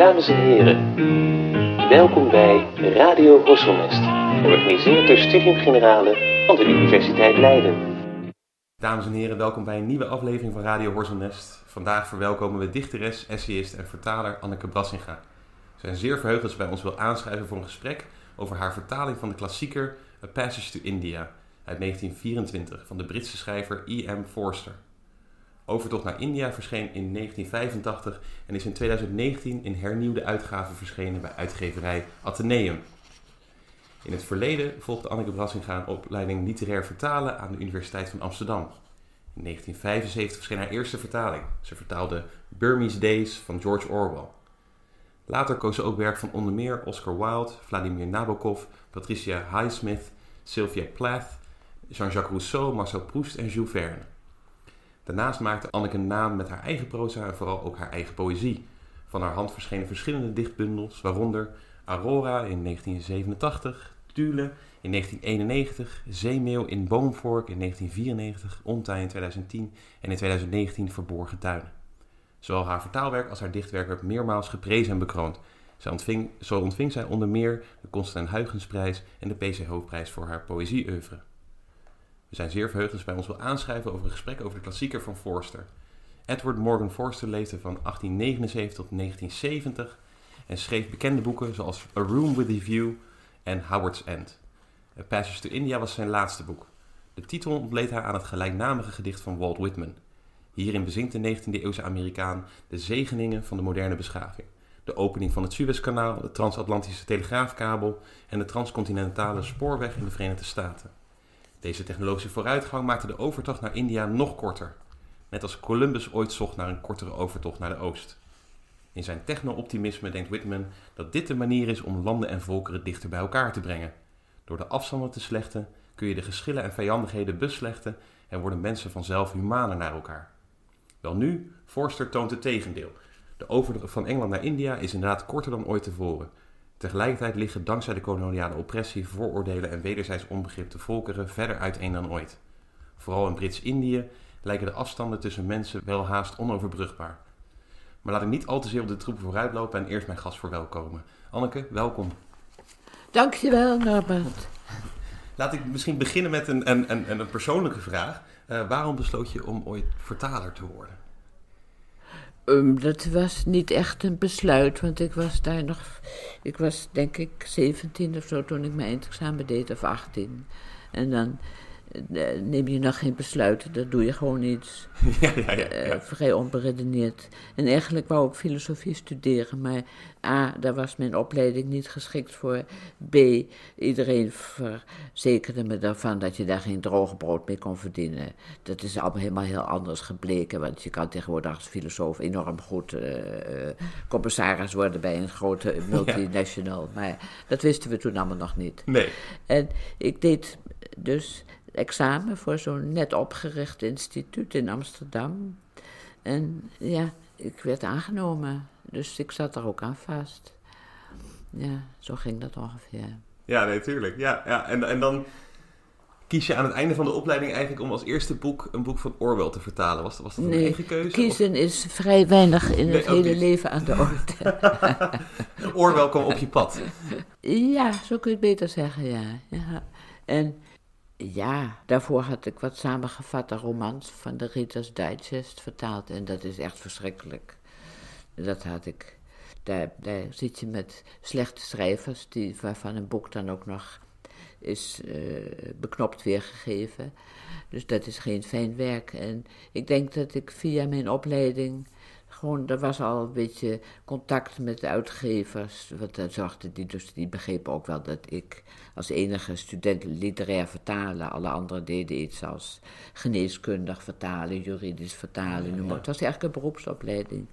Dames en heren, welkom bij Radio Horselnest, georganiseerd door Studium Generale van de Universiteit Leiden. Dames en heren, welkom bij een nieuwe aflevering van Radio Horselnest. Vandaag verwelkomen we dichteres, essayist en vertaler Anneke Brassinga. We zijn zeer verheugd dat ze bij ons wil aanschrijven voor een gesprek over haar vertaling van de klassieker A Passage to India uit 1924 van de Britse schrijver E.M. Forster. Overtocht naar India verscheen in 1985 en is in 2019 in hernieuwde uitgave verschenen bij uitgeverij Atheneum. In het verleden volgde Anneke Brassinga een opleiding literair vertalen aan de Universiteit van Amsterdam. In 1975 verscheen haar eerste vertaling. Ze vertaalde Burmese Days van George Orwell. Later koos ze ook werk van onder meer Oscar Wilde, Vladimir Nabokov, Patricia Highsmith, Sylvia Plath, Jean-Jacques Rousseau, Marcel Proust en Jules Verne. Daarnaast maakte Anneke een naam met haar eigen proza en vooral ook haar eigen poëzie. Van haar hand verschenen verschillende dichtbundels, waaronder Aurora in 1987, Tule in 1991, Zeemeeuw in Boomvork in 1994, Ontij in 2010 en in 2019 Verborgen Tuinen. Zowel haar vertaalwerk als haar dichtwerk werd meermaals geprezen en bekroond. Zij ontving, zo ontving zij onder meer de Constantijn Huygensprijs en de PC Hoofdprijs voor haar poëzieoeuvre. We zijn zeer verheugd dat bij ons wil aanschrijven over een gesprek over de klassieker van Forster. Edward Morgan Forster leefde van 1879 tot 1970 en schreef bekende boeken zoals A Room with a View en Howard's End. A Passage to India was zijn laatste boek. De titel ontleed hij aan het gelijknamige gedicht van Walt Whitman. Hierin bezinkt de 19e-eeuwse Amerikaan de zegeningen van de moderne beschaving. De opening van het Suezkanaal, de transatlantische telegraafkabel en de transcontinentale spoorweg in de Verenigde Staten. Deze technologische vooruitgang maakte de overtocht naar India nog korter. Net als Columbus ooit zocht naar een kortere overtocht naar de oost. In zijn techno-optimisme denkt Whitman dat dit de manier is om landen en volkeren dichter bij elkaar te brengen. Door de afstanden te slechten kun je de geschillen en vijandigheden beslechten en worden mensen vanzelf humaner naar elkaar. Wel nu, Forster toont het tegendeel. De overtocht van Engeland naar India is inderdaad korter dan ooit tevoren. Tegelijkertijd liggen dankzij de koloniale oppressie, vooroordelen en wederzijds onbegrip de volkeren verder uiteen dan ooit. Vooral in Brits-Indië lijken de afstanden tussen mensen wel haast onoverbrugbaar. Maar laat ik niet al te zeer op de troepen vooruitlopen en eerst mijn gast verwelkomen. Anneke, welkom. Dankjewel, Norbert. Laat ik misschien beginnen met een, een, een, een persoonlijke vraag. Uh, waarom besloot je om ooit vertaler te worden? Um, dat was niet echt een besluit, want ik was daar nog. Ik was denk ik 17 of zo toen ik mijn eindexamen deed, of 18. En dan neem je nog geen besluiten, dat doe je gewoon iets. Ja, ja, ja, ja. Vrij onberedeneerd. En eigenlijk wou ik filosofie studeren, maar A, daar was mijn opleiding niet geschikt voor. B, iedereen verzekerde me daarvan dat je daar geen droog brood mee kon verdienen. Dat is allemaal helemaal heel anders gebleken, want je kan tegenwoordig als filosoof enorm goed uh, commissaris worden bij een grote multinational. Maar dat wisten we toen allemaal nog niet. Nee. En ik deed dus examen voor zo'n net opgericht instituut in Amsterdam. En ja, ik werd aangenomen. Dus ik zat er ook aan vast. Ja, zo ging dat ongeveer. Ja, natuurlijk. Ja, ja. En, en dan kies je aan het einde van de opleiding eigenlijk om als eerste boek een boek van Orwell te vertalen. Was, was dat een nee, eigen keuze? kiezen is vrij weinig in Nee, het hele niet. leven aan de orde. Orwell kwam op je pad. ja, zo kun je het beter zeggen, ja. ja. En ja, daarvoor had ik wat samengevatte romans van de Reader's Digest vertaald. En dat is echt verschrikkelijk. Dat had ik. Daar, daar zit je met slechte schrijvers, die, waarvan een boek dan ook nog is eh, beknopt weergegeven. Dus dat is geen fijn werk. En ik denk dat ik via mijn opleiding gewoon, er was al een beetje contact met de uitgevers. Want dan zorgde die, dus die begrepen ook wel dat ik als enige student literair vertalen. Alle anderen deden iets als geneeskundig vertalen, juridisch vertalen. noem maar. Het was eigenlijk een beroepsopleiding.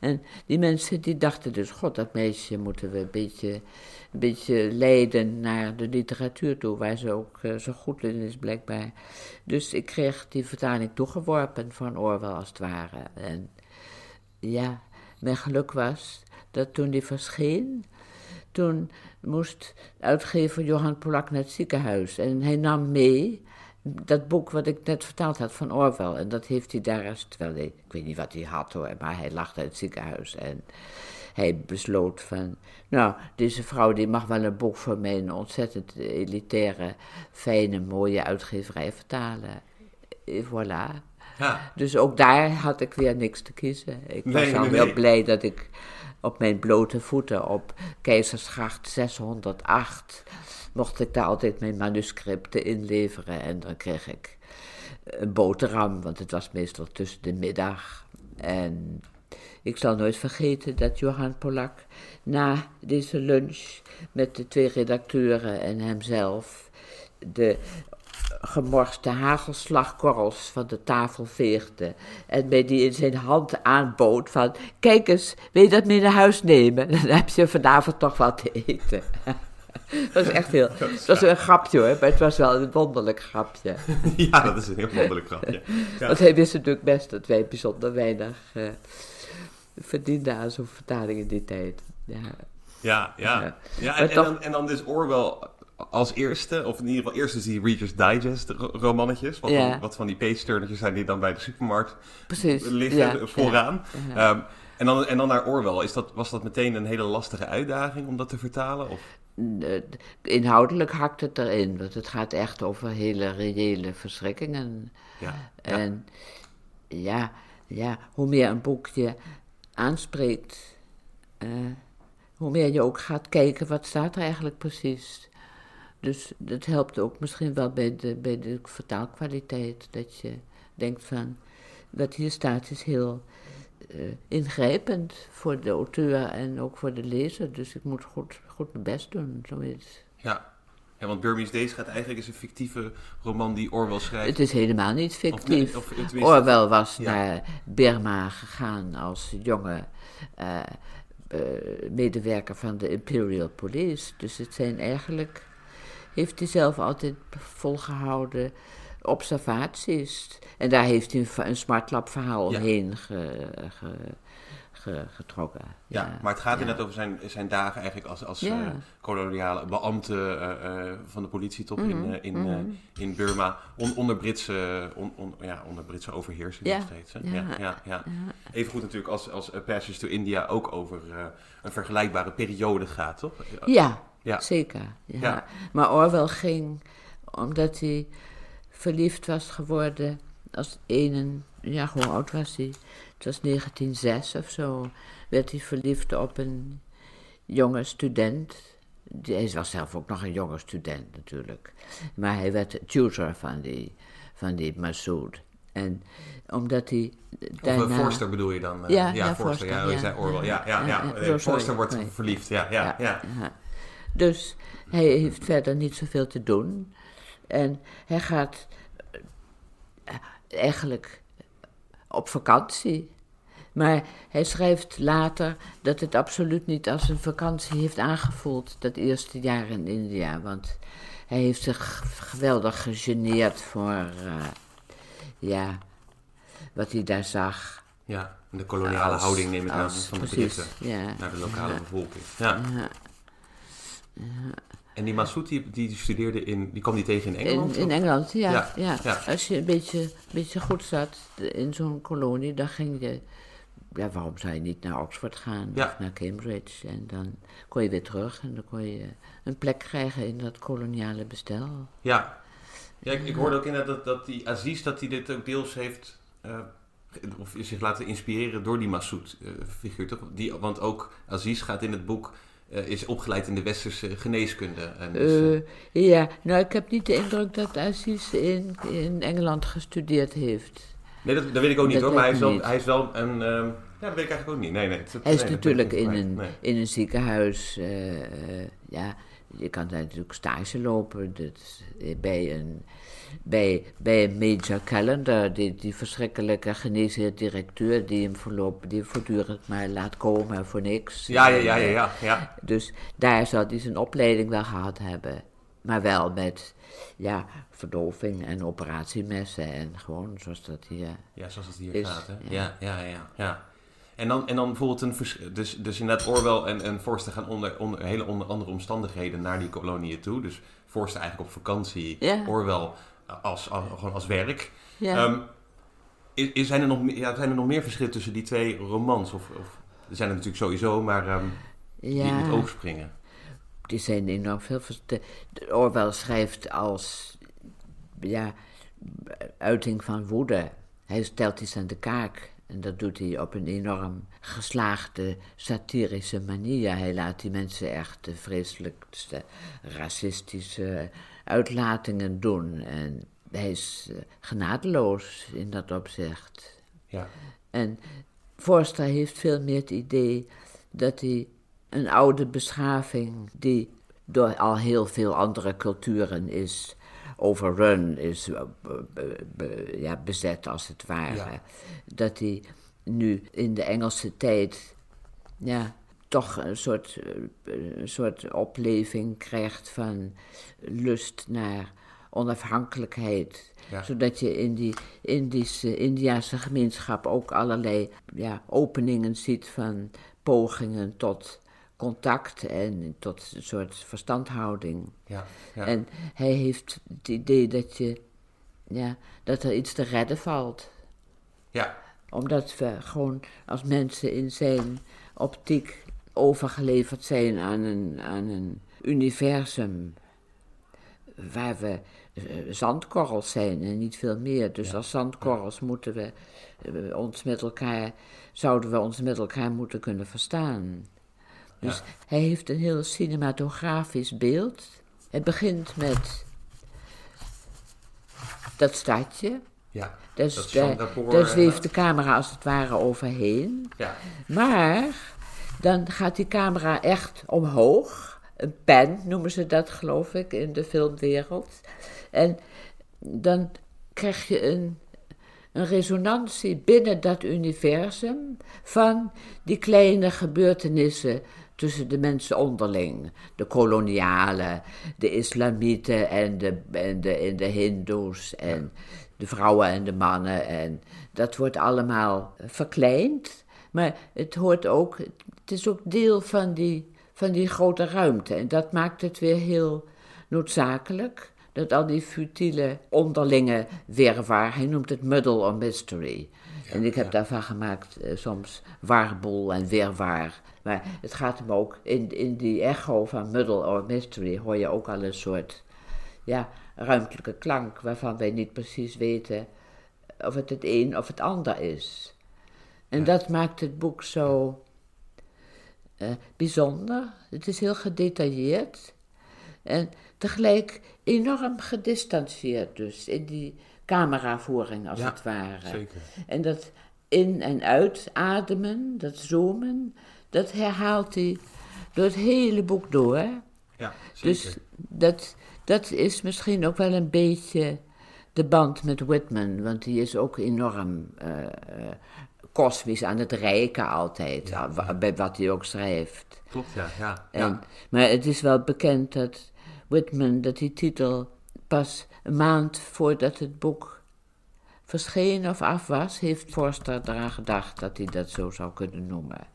En die mensen die dachten dus, god, dat meisje moeten we een beetje, een beetje leiden naar de literatuur toe, waar ze ook eh, zo goed in is blijkbaar. Dus ik kreeg die vertaling toegeworpen van Orwell als het ware. En ja, mijn geluk was dat toen die verscheen, toen moest uitgever Johan Polak naar het ziekenhuis. En hij nam mee dat boek wat ik net vertaald had van Orwell. En dat heeft hij daar, hij, ik weet niet wat hij had hoor, maar hij lag in het ziekenhuis. En hij besloot van, nou, deze vrouw die mag wel een boek voor mij een ontzettend elitaire, fijne, mooie uitgeverij vertalen. Voilà. Ja. Dus ook daar had ik weer niks te kiezen. Ik was al nee, heel nee. blij dat ik op mijn blote voeten op Keizersgracht 608 mocht ik daar altijd mijn manuscripten inleveren en dan kreeg ik een boterham, want het was meestal tussen de middag. En ik zal nooit vergeten dat Johan Polak na deze lunch met de twee redacteuren en hemzelf de gemorste hagelslagkorrels van de tafel veegde en mij die in zijn hand aanbood van, kijk eens, wil je dat mee naar huis nemen? Dan heb je vanavond toch wat te eten. Dat was echt heel, het was een grapje hoor, maar het was wel een wonderlijk grapje. ja, dat is een heel wonderlijk grapje. Ja. Want hij wist natuurlijk best dat wij bijzonder weinig eh, verdienden aan zo'n vertaling in die tijd. Ja. Ja, ja. Ja. ja Maar en, dan, en dan dus Orwell als eerste, of in ieder geval eerst dus die Reader's Digest ro- romannetjes. Wat, Ja. van, wat van die page-turnetjes zijn die dan bij de supermarkt Precies. liggen ja, vooraan. ja. Ehm, en, dan, en dan naar Orwell. Is dat, was dat meteen een hele lastige uitdaging om dat te vertalen? Of? Eh, Inhoudelijk hakt het erin, want het gaat echt over hele reële verschrikkingen. Ja. En ja, ja, hoe meer een boek je aanspreekt, eh, hoe meer je ook gaat kijken wat staat er eigenlijk precies. Dus dat helpt ook misschien wel bij de, bij de vertaalkwaliteit. Dat je denkt van, wat hier staat is heel eh, ingrijpend voor de auteur en ook voor de lezer. Dus ik moet goed, goed mijn best doen, zoiets. Ja. ja, want Burmese Days gaat eigenlijk is een fictieve roman die Orwell schrijft. Het is helemaal niet Of fictief. of tenminste- Orwell was Ja. naar Burma gegaan als jonge eh, eh, medewerker van de Imperial Police. Dus het zijn eigenlijk, heeft hij zelf altijd volgehouden observaties. En daar heeft hij een, een smartlap verhaal Ja. omheen ge- ge- ge- getrokken. Ja, maar het gaat inderdaad over zijn, zijn dagen eigenlijk als, als eh, koloniale beambte eh, eh, van de politietop in, Mhm, eh, in, in Burma. On- onder, Britse, on- on- ja, onder Britse overheersing nog steeds. Hè? Ja. Ja. Ja, Even goed natuurlijk als, als Passage to India ook over een vergelijkbare periode gaat, toch? Ja, Ja. zeker. Ja. Ja. Maar Orwell ging omdat hij verliefd was geworden als enen... Ja, hoe oud was hij? Het was 1906 of zo. Werd hij verliefd op een jonge student. Hij was zelf ook nog een jonge student natuurlijk. Maar hij werd tutor van die, van die Massoud. En omdat hij Of daarna... eh, Forster bedoel je dan? Ja, ja, Forster. Forster, Ja, ja. zei Orwell. Ja, ja, ja. Ja, ja. Forster wordt verliefd. Ja, ja, ja. Dus hij heeft verder niet zoveel te doen. En hij gaat eh, eigenlijk op vakantie. Maar hij schrijft later dat het absoluut niet als een vakantie heeft aangevoeld, dat eerste jaar in India. Want hij heeft zich geweldig gegeneerd voor, eh, ja, wat hij daar zag. Ja, de koloniale Als- houding neem ik aan van de Britten ja. naar de lokale Ja. bevolking. Ja. Ja. En die Massoud, die, die studeerde in, die kwam die tegen in Engeland? In, in Engeland, ja, Ja, ja, ja. Als je een beetje, beetje goed zat in zo'n kolonie, dan ging je... Ja, waarom zou je niet naar Oxford gaan of naar Cambridge? En dan kon je weer terug en dan kon je een plek krijgen in dat koloniale bestel. Ja, ja ik, ik hoorde ook inderdaad dat, dat die Aziz, dat hij dit ook deels heeft, eh, of zich laten inspireren door die Massoud-figuur, toch? Die, want ook Aziz gaat in het boek, eh, is opgeleid in de westerse geneeskunde. En dus, eh, Eh, ja, nou, ik heb niet de indruk dat Aziz in, in Engeland gestudeerd heeft. nee, dat, dat weet ik ook niet dat hoor, maar hij is, wel, niet. hij is wel een, ehm, ja, dat weet ik eigenlijk ook niet. Nee, nee. dat- Hij is nee, natuurlijk in een, Nee. in een ziekenhuis. ja, je kan daar natuurlijk stage lopen. Dat, eh, bij, een, bij, bij Major Calendar, die, die verschrikkelijke geneesheer directeur die hem voorlopig, die hem voortdurend maar laat komen voor niks. Ja, ja, ja, ja, ja, ja. Dus daar zou hij zijn opleiding wel gehad hebben. Maar wel met ja, verdoving en operatiemessen en gewoon zoals dat hier. Ja, zoals het hier Is, gaat, hè? ja. Ja, ja, ja. ja. En, dan, en dan bijvoorbeeld een... vers- Dus, dus inderdaad Orwell en, en Forster gaan onder, onder hele onder andere omstandigheden naar die koloniën toe. Dus Forster eigenlijk op vakantie, Ja. Orwell als, als, gewoon als werk. Ja. Ehm, is, is- zijn, er nog, meer- ja, zijn er nog meer verschillen tussen die twee romans? Of, of Er zijn er natuurlijk sowieso, maar ehm, die in het oog springen. Die zijn enorm veel. De Orwell schrijft als ja, uiting van woede. Hij stelt iets aan de kaak. En dat doet hij op een enorm geslaagde satirische manier. Hij laat die mensen echt de vreselijkste racistische uitlatingen doen. En hij is uh, genadeloos in dat opzicht. Ja. En Forster heeft veel meer het idee dat hij een oude beschaving, die door al heel veel andere culturen is overrun, is uh, ja, bezet als het ware, dat hij nu in de Engelse tijd ja, toch een soort, uh, een soort opleving krijgt van lust naar onafhankelijkheid. Zodat je in die Indische, Indiase gemeenschap ook allerlei ja, openingen ziet van pogingen tot contact en tot een soort verstandhouding. Ja, ja. En hij heeft het idee dat, je, ja, dat er iets te redden valt. Ja. Omdat we gewoon als mensen in zijn optiek overgeleverd zijn aan een, aan een universum waar we uh, zandkorrels zijn en niet veel meer. Dus als zandkorrels moeten we uh, ons met elkaar, zouden we ons met elkaar moeten kunnen verstaan. Dus Ja. hij heeft een heel cinematografisch beeld. Het begint met dat stadje. Ja. Is- Dat daar, daar zweeft inderdaad. de camera als het ware overheen. Ja. Maar dan gaat die camera echt omhoog. Een pen noemen ze dat, geloof ik, in de filmwereld. En dan krijg je een, een resonantie binnen dat universum van die kleine gebeurtenissen tussen de mensen onderling. De kolonialen, de islamieten en de, en de, en de hindoes en de vrouwen en de mannen. En dat wordt allemaal verkleind. Maar het hoort ook, het is ook deel van die, van die grote ruimte. En dat maakt het weer heel noodzakelijk. Dat al die futiele onderlinge wirwar, hij noemt het muddle or mystery. en ik heb daarvan gemaakt eh, soms warboel en wirwar. Maar het gaat hem ook, in, in die echo van muddle or mystery hoor je ook al een soort ja, ruimtelijke klank waarvan wij niet precies weten of het het een of het ander is. En dat maakt het boek zo eh, bijzonder. Het is heel gedetailleerd en tegelijk enorm gedistanceerd dus in die cameravoering als Ja, het ware. Zeker. En dat in- en uitademen, dat zoomen, dat herhaalt hij door het hele boek door. Ja, zeker. Dus dat, dat is misschien ook wel een beetje de band met Whitman, want die is ook enorm eh, kosmisch aan het rijken altijd, bij wat hij ook schrijft. Klopt, ja. ja. En, ja. Maar het is wel bekend dat Whitman, dat die titel pas een maand voordat het boek verscheen of af was, heeft Forster eraan gedacht dat hij dat zo zou kunnen noemen.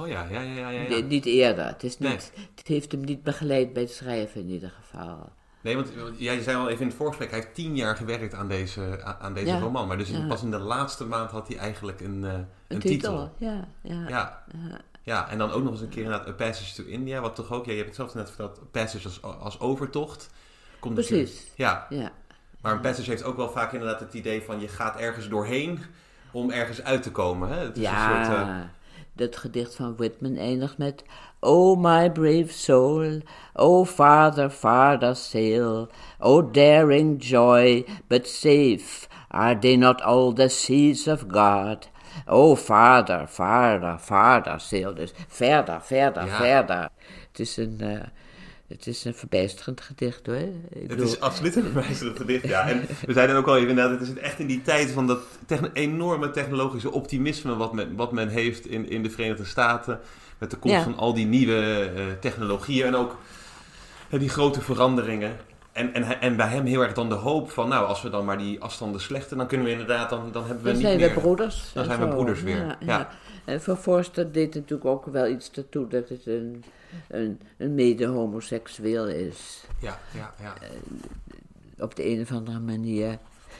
Oh ja, ja, ja, ja. ja, Ni- ja. Niet eerder. Het, is Nee. het heeft hem niet begeleid bij het schrijven in ieder geval. Nee, want jij zei al even in het voorgesprek, hij heeft tien jaar gewerkt aan deze, aan- deze Ja. roman. Maar dus Ja. pas in de laatste maand had hij eigenlijk een, eh, een, Een, titel. titel. Ja, ja. Ja. ja, en dan ook nog eens een keer inderdaad A Passage to India, wat toch ook, ja, je hebt het zelf net verteld, A Passage als, als overtocht. Komt Precies. Ja, ja. maar een passage heeft ook wel vaak inderdaad het idee van je gaat ergens doorheen om ergens uit te komen. Hè? Het is ja. een soort, eh, Dat gedicht van Whitman eindigt met O my brave soul, O farther, farther sail, O daring joy, but safe are they not all the seas of God? O farther, farther, farther sail. Dus verder, verder, Ja. verder. Het is een, eh, het is een verbijsterend gedicht hoor. Ik Het bedoel- is absoluut een verwijzend gedicht, ja. En we zeiden ook al even inderdaad, het is echt in die tijd van dat techn- enorme technologische optimisme wat men, wat men heeft in, in de Verenigde Staten. Met de komst Ja. van al die nieuwe eh, technologieën en ook eh, die grote veranderingen. En, en, en bij hem heel erg dan de hoop van, nou, als we dan maar die afstanden slechten, dan kunnen we inderdaad, dan, dan hebben we Dan niet zijn meer... we broeders. Dan zijn we broeders weer, Ja, ja. En voor Forster deed natuurlijk ook wel iets ertoe dat het een, een, een mede-homoseksueel is. Ja, ja, ja. Op de een of andere manier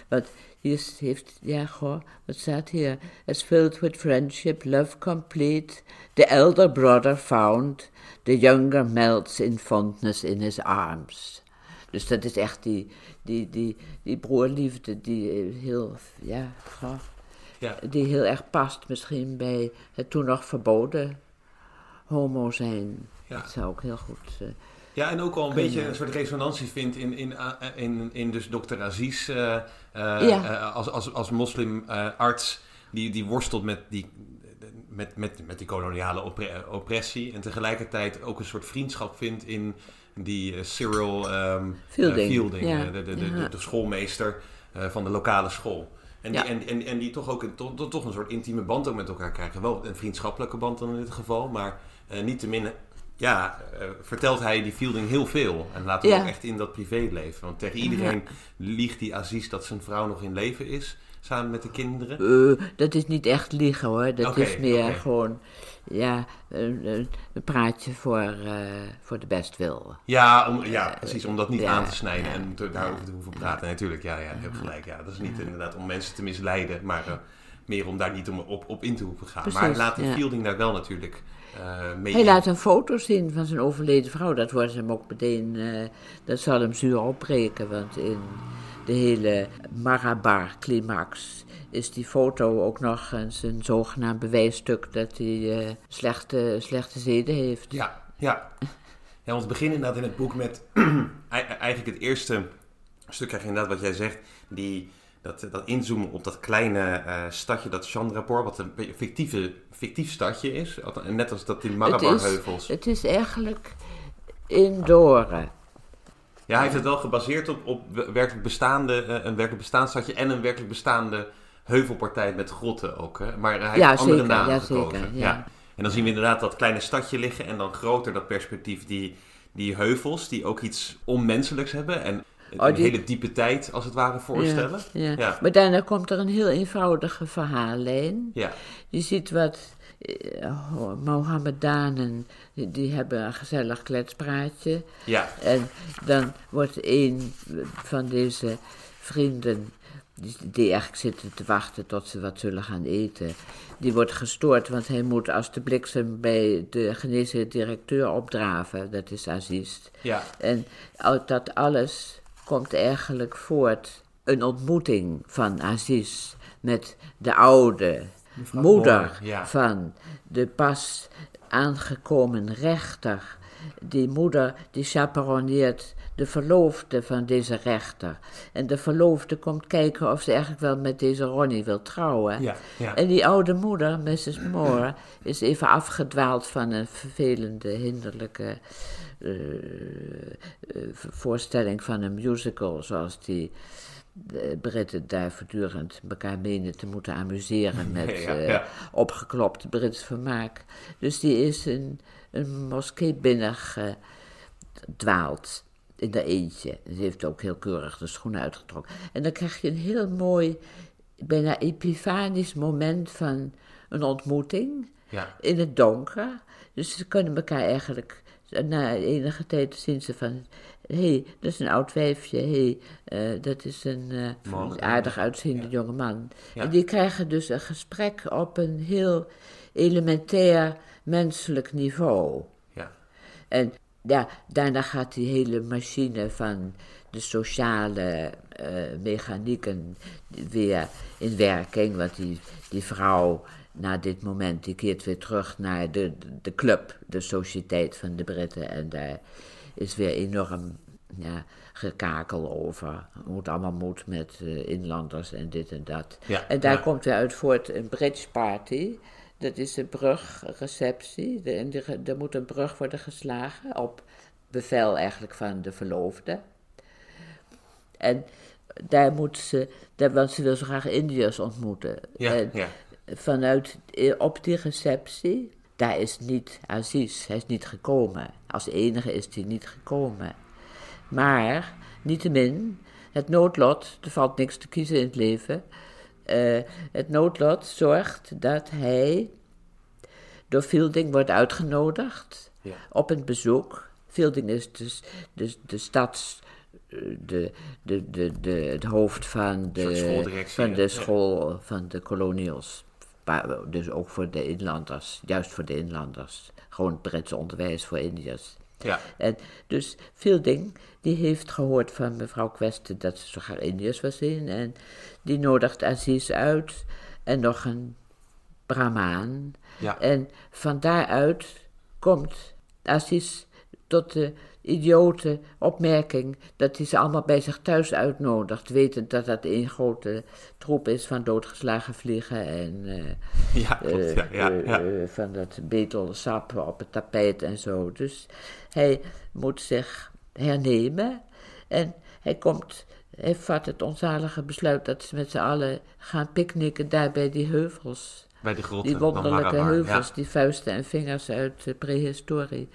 Want hier heeft, ja, goh, wat staat hier? As filled with friendship, love complete, the elder brother found, the younger melts in fondness in his arms. Dus dat is echt die, die, die, die broerliefde die eh, heel, ja, goh, Ja. die heel erg past misschien bij het toen nog verboden homo zijn. Ja. Dat zou ook heel goed... eh, Ja, en ook al een beetje een soort resonantie vindt in, in, eh, in, in dus dokter Aziz eh, Ja. als, als, als moslimarts. die, die worstelt met die, met, met, met die koloniale oppre- oppressie. En tegelijkertijd ook een soort vriendschap vindt in die Cyril ehm, eh, Fielding, Fielding, ja. de, de, de, schoolmeester van de lokale school. En die, en, en, en die toch ook een, toch, toch- een soort intieme band ook met elkaar krijgen. Wel een vriendschappelijke band dan in dit geval, maar eh niet te min ja, eh, vertelt hij die Fielding heel veel. En laat hem Ja. ook echt in dat privéleven. Want tegen iedereen liegt die Aziz dat zijn vrouw nog in leven is. Samen met de kinderen. Eh, dat is niet echt liegen hoor. Dat is meer gewoon ja, een, praatje voor, eh, voor de bestwil. Ja, om, ja precies. Om dat niet ja, aan te snijden en te- daarover te hoeven praten. Natuurlijk, ja, ja, je hebt gelijk. Ja, dat is niet inderdaad om mensen te misleiden. Maar meer om daar niet om, op, op in te hoeven gaan. maar laat de. Fielding daar wel natuurlijk eh Hij laat een foto zien van zijn overleden vrouw. Dat wordt hem ook meteen, eh, dat zal hem zuur opbreken. Want in de hele Marabar-climax is die foto ook nog eens een zogenaamd bewijsstuk dat hij eh, slechte, slechte zeden heeft. Ja, ja. Ja, want we beginnen inderdaad in het boek met ei- eigenlijk het eerste stuk krijg je inderdaad wat jij zegt, die, dat, dat inzoomen op dat kleine stadje, dat Chandrapur, wat een fictieve, fictief stadje is. Net als dat die het, Marabar-heuvels. is, het is eigenlijk in Doren. Ja, hij heeft het wel gebaseerd op, op werkelijk bestaande, eh, een werkelijk bestaand stadje en een werkelijk bestaande heuvelpartij met grotten ook. Hè? Maar hij Ja, heeft andere zeker, namen ja, gekozen. zeker, ja. En dan zien we inderdaad dat kleine stadje liggen en dan groter dat perspectief die, die heuvels, die ook iets onmenselijks hebben en Oh, een die- hele diepe tijd als het ware voorstellen. Ja, ja. Ja. Maar daarna komt er een heel eenvoudige verhaallijn. Ja, Je ziet wat eh, Mohammedanen, die, die hebben een gezellig kletspraatje. ja, En dan wordt een van deze vrienden, die, eigenlijk zitten te wachten tot ze wat zullen gaan eten, die wordt gestoord, want hij moet als de bliksem bij de geneesheer directeur opdraven. Dat is Aziz. ja, En dat alles komt eigenlijk voort een ontmoeting van Aziz met de oude Mevrouw moeder Moore, ja. van de pas aangekomen rechter. Die moeder die chaperoneert de verloofde van deze rechter. En de verloofde komt kijken of ze eigenlijk wel met deze Ronnie wil trouwen. ja, ja. En die oude moeder, Mrs. Moore, is even afgedwaald van een vervelende, hinderlijke eh, eh, voorstelling van een musical, zoals die de Britten daar voortdurend elkaar menen te moeten amuseren met Ja, eh, ja. opgeklopt Brits vermaak. Dus die is een, een moskee binnengedwaald in de eentje. Ze heeft ook heel keurig de schoenen uitgetrokken. En dan krijg je een heel mooi, bijna epifanisch moment van een ontmoeting ja. in het donker. Dus ze kunnen elkaar eigenlijk, na enige tijd zien ze van, hé, hey, dat is een oud wijfje, hé, hey, eh, dat is een eh, aardig uitziende Ja. jonge man. Ja. En die krijgen dus een gesprek op een heel elementair menselijk niveau. ja. En ja, daarna gaat die hele machine van de sociale eh, mechanieken weer in werking. Want die, die vrouw, na dit moment, die keert weer terug naar de, de club, de sociëteit van de Britten. En daar is weer enorm ja, gekakel over hoe het allemaal moet met eh, inlanders en dit en dat. Ja, en daar ja. komt weer uit voort een bridge party. Dat is een brugreceptie. De- die- er moet een brug worden geslagen op bevel eigenlijk van de verloofde. En daar moet ze, daar, want ze wil zo graag Indiërs ontmoeten. Ja, En ja. vanuit, eh, op die receptie, daar is niet Aziz, hij is niet gekomen. Als enige is hij niet gekomen. Maar, niettemin, het noodlot, er valt niks te kiezen in het leven. Eh, het noodlot zorgt dat hij door Fielding wordt uitgenodigd Ja. op een bezoek. Fielding is dus, dus de de, de, de, de, het hoofd van de, van de school van de kolonials. Dus ook voor de inlanders, juist voor de inlanders. Gewoon het Britse onderwijs voor Indiërs. Ja, En dus veel ding, die heeft gehoord van mevrouw Kwesten dat ze zo Indiërs wil zien. En die nodigt Aziz uit en nog een Brahmaan. ja. En van daaruit komt Aziz tot de idiote opmerking dat hij ze allemaal bij zich thuis uitnodigt, wetend dat dat een grote troep is van doodgeslagen vliegen en eh, ja, klopt. eh, Ja, ja, eh, ja. eh, van dat betelsap op het tapijt en zo. Dus hij moet zich hernemen en hij komt, hij vat het onzalige besluit dat ze met z'n allen gaan picknicken daar bij die heuvels. Bij de grotten. Die wonderlijke heuvels, die vuisten en vingers uit de prehistorie.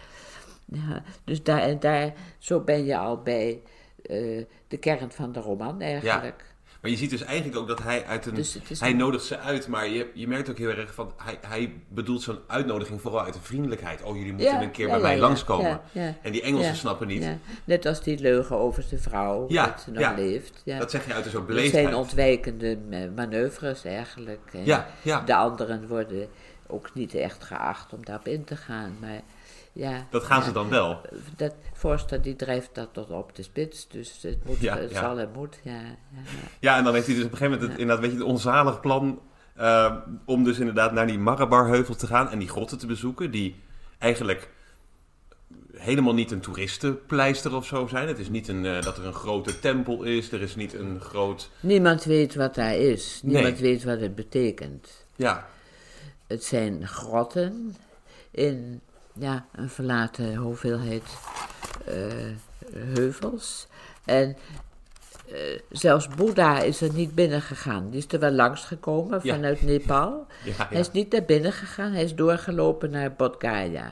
Ja, dus daar en daar, zo ben je al bij eh, de kern van de roman eigenlijk. Maar je ziet dus eigenlijk ook dat hij uit een... Dus het hij een- nodigt ze uit, maar je, je merkt ook heel erg van... Hij, hij bedoelt zo'n uitnodiging vooral uit de vriendelijkheid. Oh, jullie moeten Ja, een keer ja, bij ja, mij langskomen. En die Engelsen snappen niet. Net als die leugen over zijn vrouw, Ja, dat ze nog leeft. Ja. Dat zeg je uit een soort beleefdheid. zijn ontwijkende ma- manoeuvres eigenlijk. En Ja, ja. De anderen worden ook niet echt geacht om daarop in te gaan. Maar ja, Dat gaan ja, ze dan wel. Dat Forster die drijft dat tot op de spits, dus het, moet, Ja, het ja. zal en moet. Ja, ja, ja. Ja, en dan heeft hij dus op een gegeven moment het, inderdaad, weet je, het onzalig plan... eh, om dus inderdaad naar die Marabar-heuvel te gaan en die grotten te bezoeken. Die eigenlijk helemaal niet een toeristenpleister of zo zijn. Het is niet een, eh, dat er een grote tempel is. Er is niet een groot... Niemand weet wat daar is, niemand Nee. weet wat het betekent. Ja, Het zijn grotten in ja, een verlaten hoeveelheid eh, heuvels. En eh, zelfs Boeddha is er niet binnen gegaan. Die is er wel langs gekomen Ja. vanuit Nepal. ja, Hij is niet naar binnen gegaan, hij is doorgelopen naar Bodh Gaya.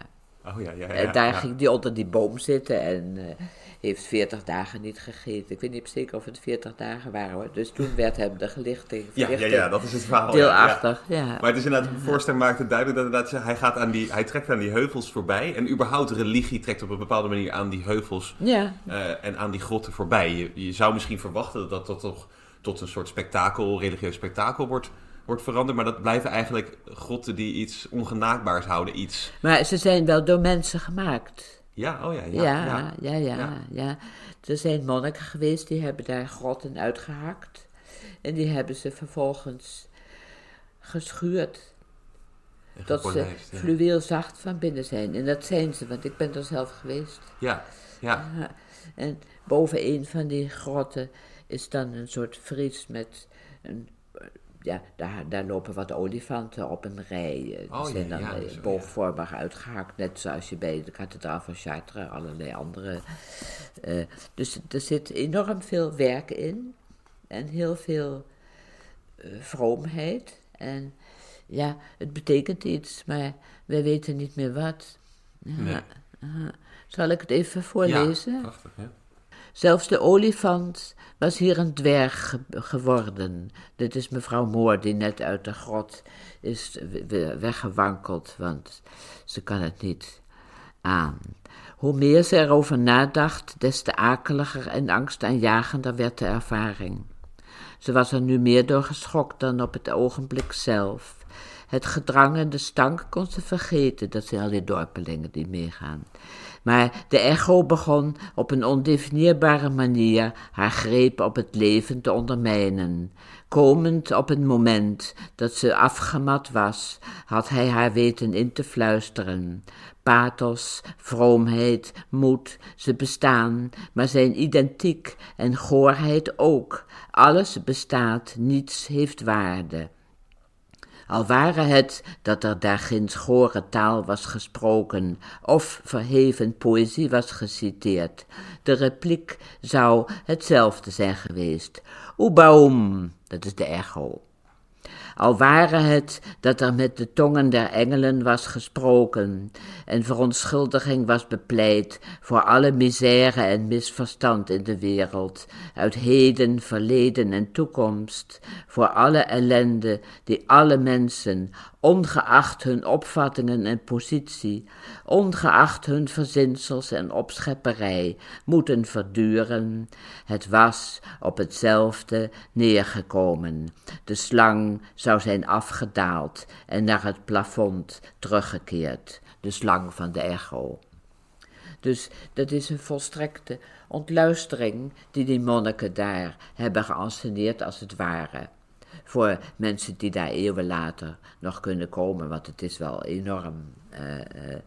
Oh ja, ja, ja. en daar ja. ging hij onder die boom zitten en eh, heeft 40 dagen niet gegeten. Ik weet niet zeker of het 40 dagen waren hoor. Dus toen werd hem de gelichting, Ja, ja, ja, dat is het verhaal. ja. deelachtig. Ja, Maar het is inderdaad, Forster maakt het duidelijk dat inderdaad, hij, gaat aan die, hij trekt aan die heuvels voorbij. En überhaupt religie trekt op een bepaalde manier aan die heuvels ja. eh, en aan die grotten voorbij. Je, je zou misschien verwachten dat dat toch tot een soort spektakel, religieus spektakel wordt, wordt veranderd. Maar dat blijven eigenlijk grotten die iets ongenaakbaars houden. Iets, Maar ze zijn wel door mensen gemaakt. ja, oh ja, ja. Ja, ja. ja, ja, Ja. ja. Er zijn monniken geweest die hebben daar grotten uitgehakt. En die hebben ze vervolgens geschuurd. Dat ze fluweelzacht van binnen zijn. En dat zijn ze, want ik ben er zelf geweest. Ja, ja, Ja. En boven een van die grotten is dan een soort vries met een. Ja, daar, daar lopen wat olifanten op een rij. eh, Die Oh, ja, zijn dan ja, eh, oh, ja. boogvormig uitgehaakt, net zoals je bij de kathedraal van Chartres, allerlei andere. eh, dus er zit enorm veel werk in en heel veel vroomheid. En ja, het betekent iets, maar wij weten niet meer wat. Nee. Zal ik het even voorlezen? ja. Prachtig, ja. Zelfs de olifant was hier een dwerg ge- geworden. Dit is mevrouw Moor, die net uit de grot is we- we- weggewankeld, want ze kan het niet aan. Hoe meer ze erover nadacht, des te akeliger en angstaanjagender werd de ervaring. Ze was er nu meer door geschokt dan op het ogenblik zelf. Het gedrang en de stank kon ze vergeten, dat zijn al die dorpelingen die meegaan. Maar de echo begon op een ondefinieerbare manier haar greep op het leven te ondermijnen. Komend op een moment dat ze afgemat was, had hij haar weten in te fluisteren. Pathos, vroomheid, moed, ze bestaan, maar zijn identiek en goorheid ook. Alles bestaat, niets heeft waarde. Al ware het dat er ginds gore taal was gesproken of verheven poëzie was geciteerd, de repliek zou hetzelfde zijn geweest. Oebaum, dat is de echo. Al ware het dat er met de tongen der engelen was gesproken en verontschuldiging was bepleit voor alle misère en misverstand in de wereld, uit heden, verleden en toekomst, voor alle ellende die alle mensen, ongeacht hun opvattingen en positie, ongeacht hun verzinsels en opschepperij, moeten verduren. Het was op hetzelfde neergekomen. De slang zou zijn afgedaald en naar het plafond teruggekeerd, de slang van de echo. Dus dat is een volstrekte ontluistering die die monniken daar hebben geanceneerd als het ware voor mensen die daar eeuwen later nog kunnen komen. Want het is wel enorm uh, uh,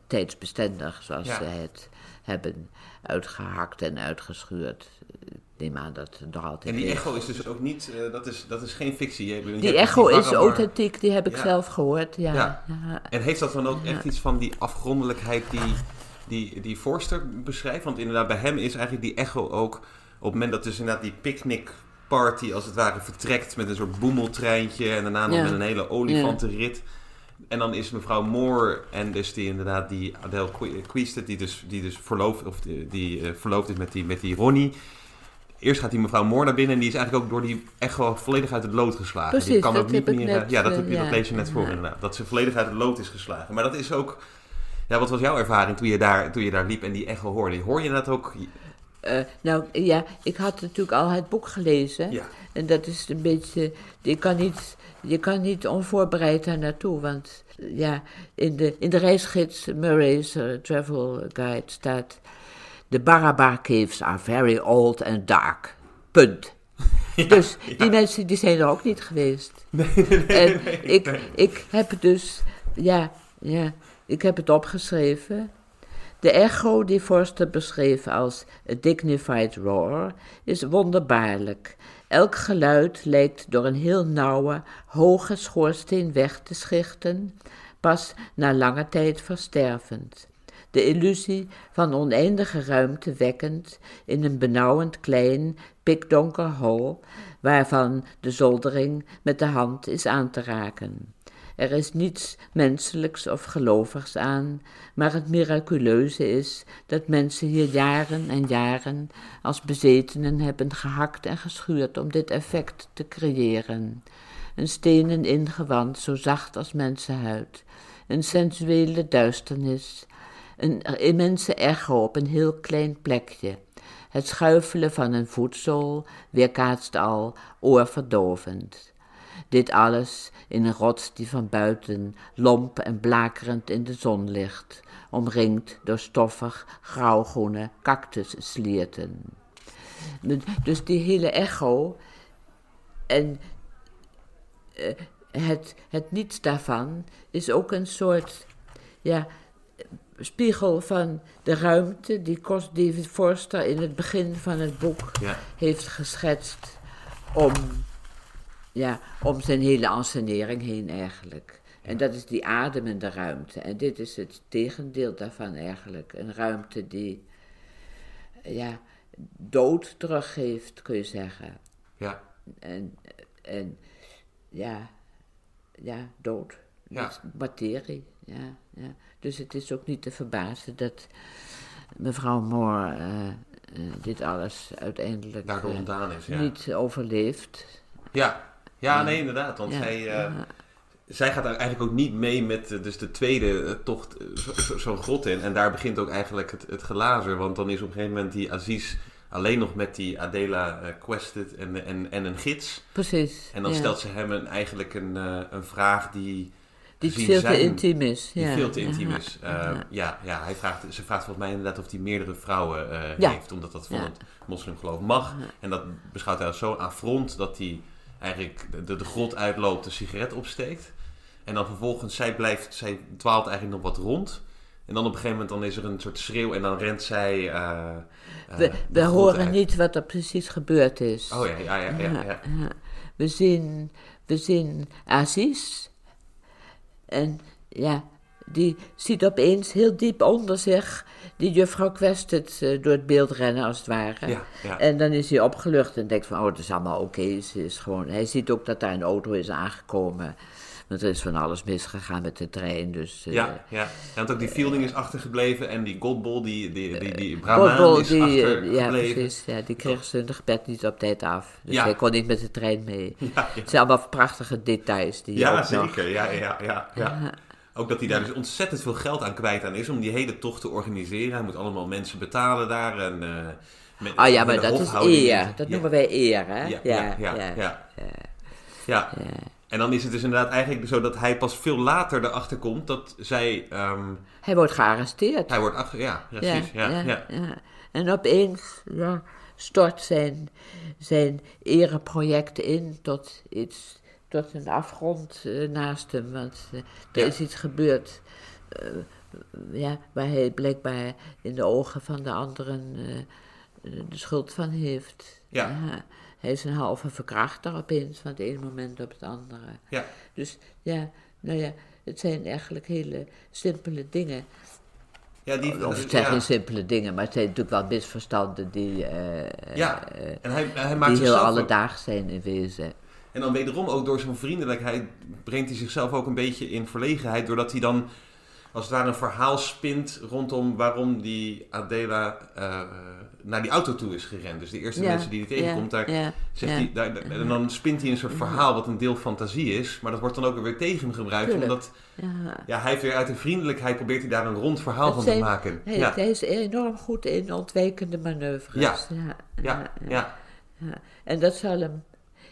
tijdsbestendig, zoals ze het hebben uitgehakt en uitgeschuurd. Ik neem aan dat het nog altijd. En die echo is dus ook niet, uh, dat, is, dat is geen fictie. Die echo is authentiek, die heb ik ja. zelf gehoord. Ja. ja. En heeft dat dan ook echt iets van die afgrondelijkheid die, die, die Forster beschrijft? Want inderdaad, bij hem is eigenlijk die echo ook op het moment dat dus inderdaad die picknick party als het ware vertrekt met een soort boemeltreintje en daarna nog ja. met een hele olifantenrit. En dan is mevrouw Moore en dus die inderdaad die Adele Queested, die dus, die dus verloofd, of die, die uh, verloofd is met die, met die Ronnie. Eerst gaat die mevrouw Moore naar binnen en die is eigenlijk ook door die echo volledig uit het lood geslagen. Precies, die kan dat ook niet meer. net, ja, dat, uh, heb je, dat lees je net voor inderdaad. Dat ze volledig uit het lood is geslagen. Maar dat is ook. Ja, wat was jouw ervaring toen je daar, toen je daar liep en die echo hoorde? Hoor je dat ook? Uh, nou ja, ik had natuurlijk al het boek gelezen. Ja. En dat is een beetje. Je kan niet, je kan niet onvoorbereid daar naartoe. Want ja, in de, in de reisgids Murray's uh, Travel Guide staat. The Barabar Caves are very old and dark. Punt. Ja, dus ja. die mensen die zijn er ook niet geweest. Nee, nee, nee, En nee, ik, ik heb dus, ja, ja, ik heb het opgeschreven. De echo die Forster beschreef als a dignified roar is wonderbaarlijk. Elk geluid lijkt door een heel nauwe, hoge schoorsteen weg te schichten, pas na lange tijd verstervend. De illusie van oneindige ruimte wekkend in een benauwend klein, pikdonker hol, waarvan de zoldering met de hand is aan te raken. Er is niets menselijks of gelovigs aan, maar het miraculeuze is dat mensen hier jaren en jaren als bezetenen hebben gehakt en geschuurd om dit effect te creëren. Een stenen ingewand zo zacht als mensenhuid, een sensuele duisternis, een immense echo op een heel klein plekje. Het schuifelen van een voetzool weerkaatst al oorverdovend. Dit alles in een rots die van buiten lomp en blakerend in de zon ligt, omringd door stoffig grauwgroene cactusslierten. Dus die hele echo en uh, het, het niets daarvan is ook een soort ja, spiegel van de ruimte die Cos David Forster in het begin van het boek Ja. heeft geschetst om, ja, om zijn hele ansenering heen eigenlijk. En dat is die ademende ruimte. En dit is het tegendeel daarvan eigenlijk. Een ruimte die ja, dood teruggeeft, kun je zeggen. Ja. En, en ja, ja, dood. Ja. Materie. Ja, ja. Dus het is ook niet te verbazen dat mevrouw Moore eh, eh, dit alles uiteindelijk eh, ontdaan is, ja. niet overleeft. Ja, ja nee, inderdaad. Want zij, eh, zij gaat eigenlijk ook niet mee met eh, dus de tweede eh, tocht zo- zo- zo'n grot in. En daar begint ook eigenlijk het, het gelazer. Want dan is op een gegeven moment die Aziz alleen nog met die Adela eh, quested en, en, en een gids. Precies. En dan ja. stelt ze hem een, eigenlijk een, een vraag die... Die veel te intiem is. Die ja. veel te intiem is. Eh, ja. ja, ja, hij vraagt, ze vraagt volgens mij inderdaad of hij meerdere vrouwen heeft. Omdat dat van het moslimgeloof mag. En dat beschouwt hij als zo affront dat hij eigenlijk de, de grot uitloopt, een sigaret opsteekt. En dan vervolgens, zij blijft, zij dwaalt eigenlijk nog wat rond. En dan op een gegeven moment dan is er een soort schreeuw en dan rent zij. eh, eh, We, we horen uit. niet wat er precies gebeurd is. Oh ja, ja, ja. ja, ja. Ja, ja. We zien, we zien Aziz. En ja, die ziet opeens heel diep onder zich die juffrouw Quested uh, door het beeld rennen, als het ware. Ja, ja. En dan is hij opgelucht en denkt van, oh, het is allemaal oké. Is gewoon... Hij ziet ook dat daar een auto is aangekomen. Want er is van alles misgegaan met de trein, dus... eh, Ja, ja. want ook die Fielding is achtergebleven en die Godbol, die, die, die, die Godbol, Brahmaan is die, eh, achtergebleven. ja, precies. Ja, die kreeg zijn gebed niet op tijd af. Dus Ja. hij kon niet met de trein mee. Ja, ja. Het zijn allemaal prachtige details die Ja, nog- zeker. Ja, ja, ja, ja. Ook dat hij daar dus ontzettend veel geld aan kwijt aan is om die hele tocht te organiseren. Hij moet allemaal mensen betalen daar. En, eh, met, Ah ja, maar dat is eer. Dat Ja, noemen wij eer, hè? Ja, ja, ja, ja. Ja. En dan is het dus inderdaad eigenlijk zo dat hij pas veel later erachter komt dat zij... ehm, Hij wordt gearresteerd. hij wordt achter... Ja, precies. Ja, ja. En opeens ja, stort zijn, zijn ereproject in tot iets, tot een afgrond eh, naast hem. Want eh, er Ja. is iets gebeurd eh, ja, waar hij blijkbaar in de ogen van de anderen de schuld van heeft. Ja. Hij is een halve verkrachter opeens van het ene moment op het andere. Ja. Dus ja, nou ja, het zijn eigenlijk hele simpele dingen. Ja, die, Of het zijn ja. geen simpele dingen, maar het zijn natuurlijk wel misverstanden die, eh, Ja, en hij, hij maakt die heel alledaags zijn in wezen. En dan wederom ook door zijn vriendelijkheid brengt hij zichzelf ook een beetje in verlegenheid. Doordat hij dan als het ware een verhaal spint rondom waarom die Adela eh, naar die auto toe is gerend. Dus de eerste Ja, mensen die hij tegenkomt, ja, daar ja, zegt hij, daar, en dan spint hij een soort verhaal wat een deel fantasie is. Maar dat wordt dan ook weer tegen hem gebruikt. Tuurlijk. Omdat Ja. ja, hij heeft weer uit de vriendelijkheid probeert hij daar een rond verhaal Het van zijn- te maken. Hij, ja, hij is enorm goed in ontwijkende manoeuvres. Ja, ja, ja. En dat zal hem,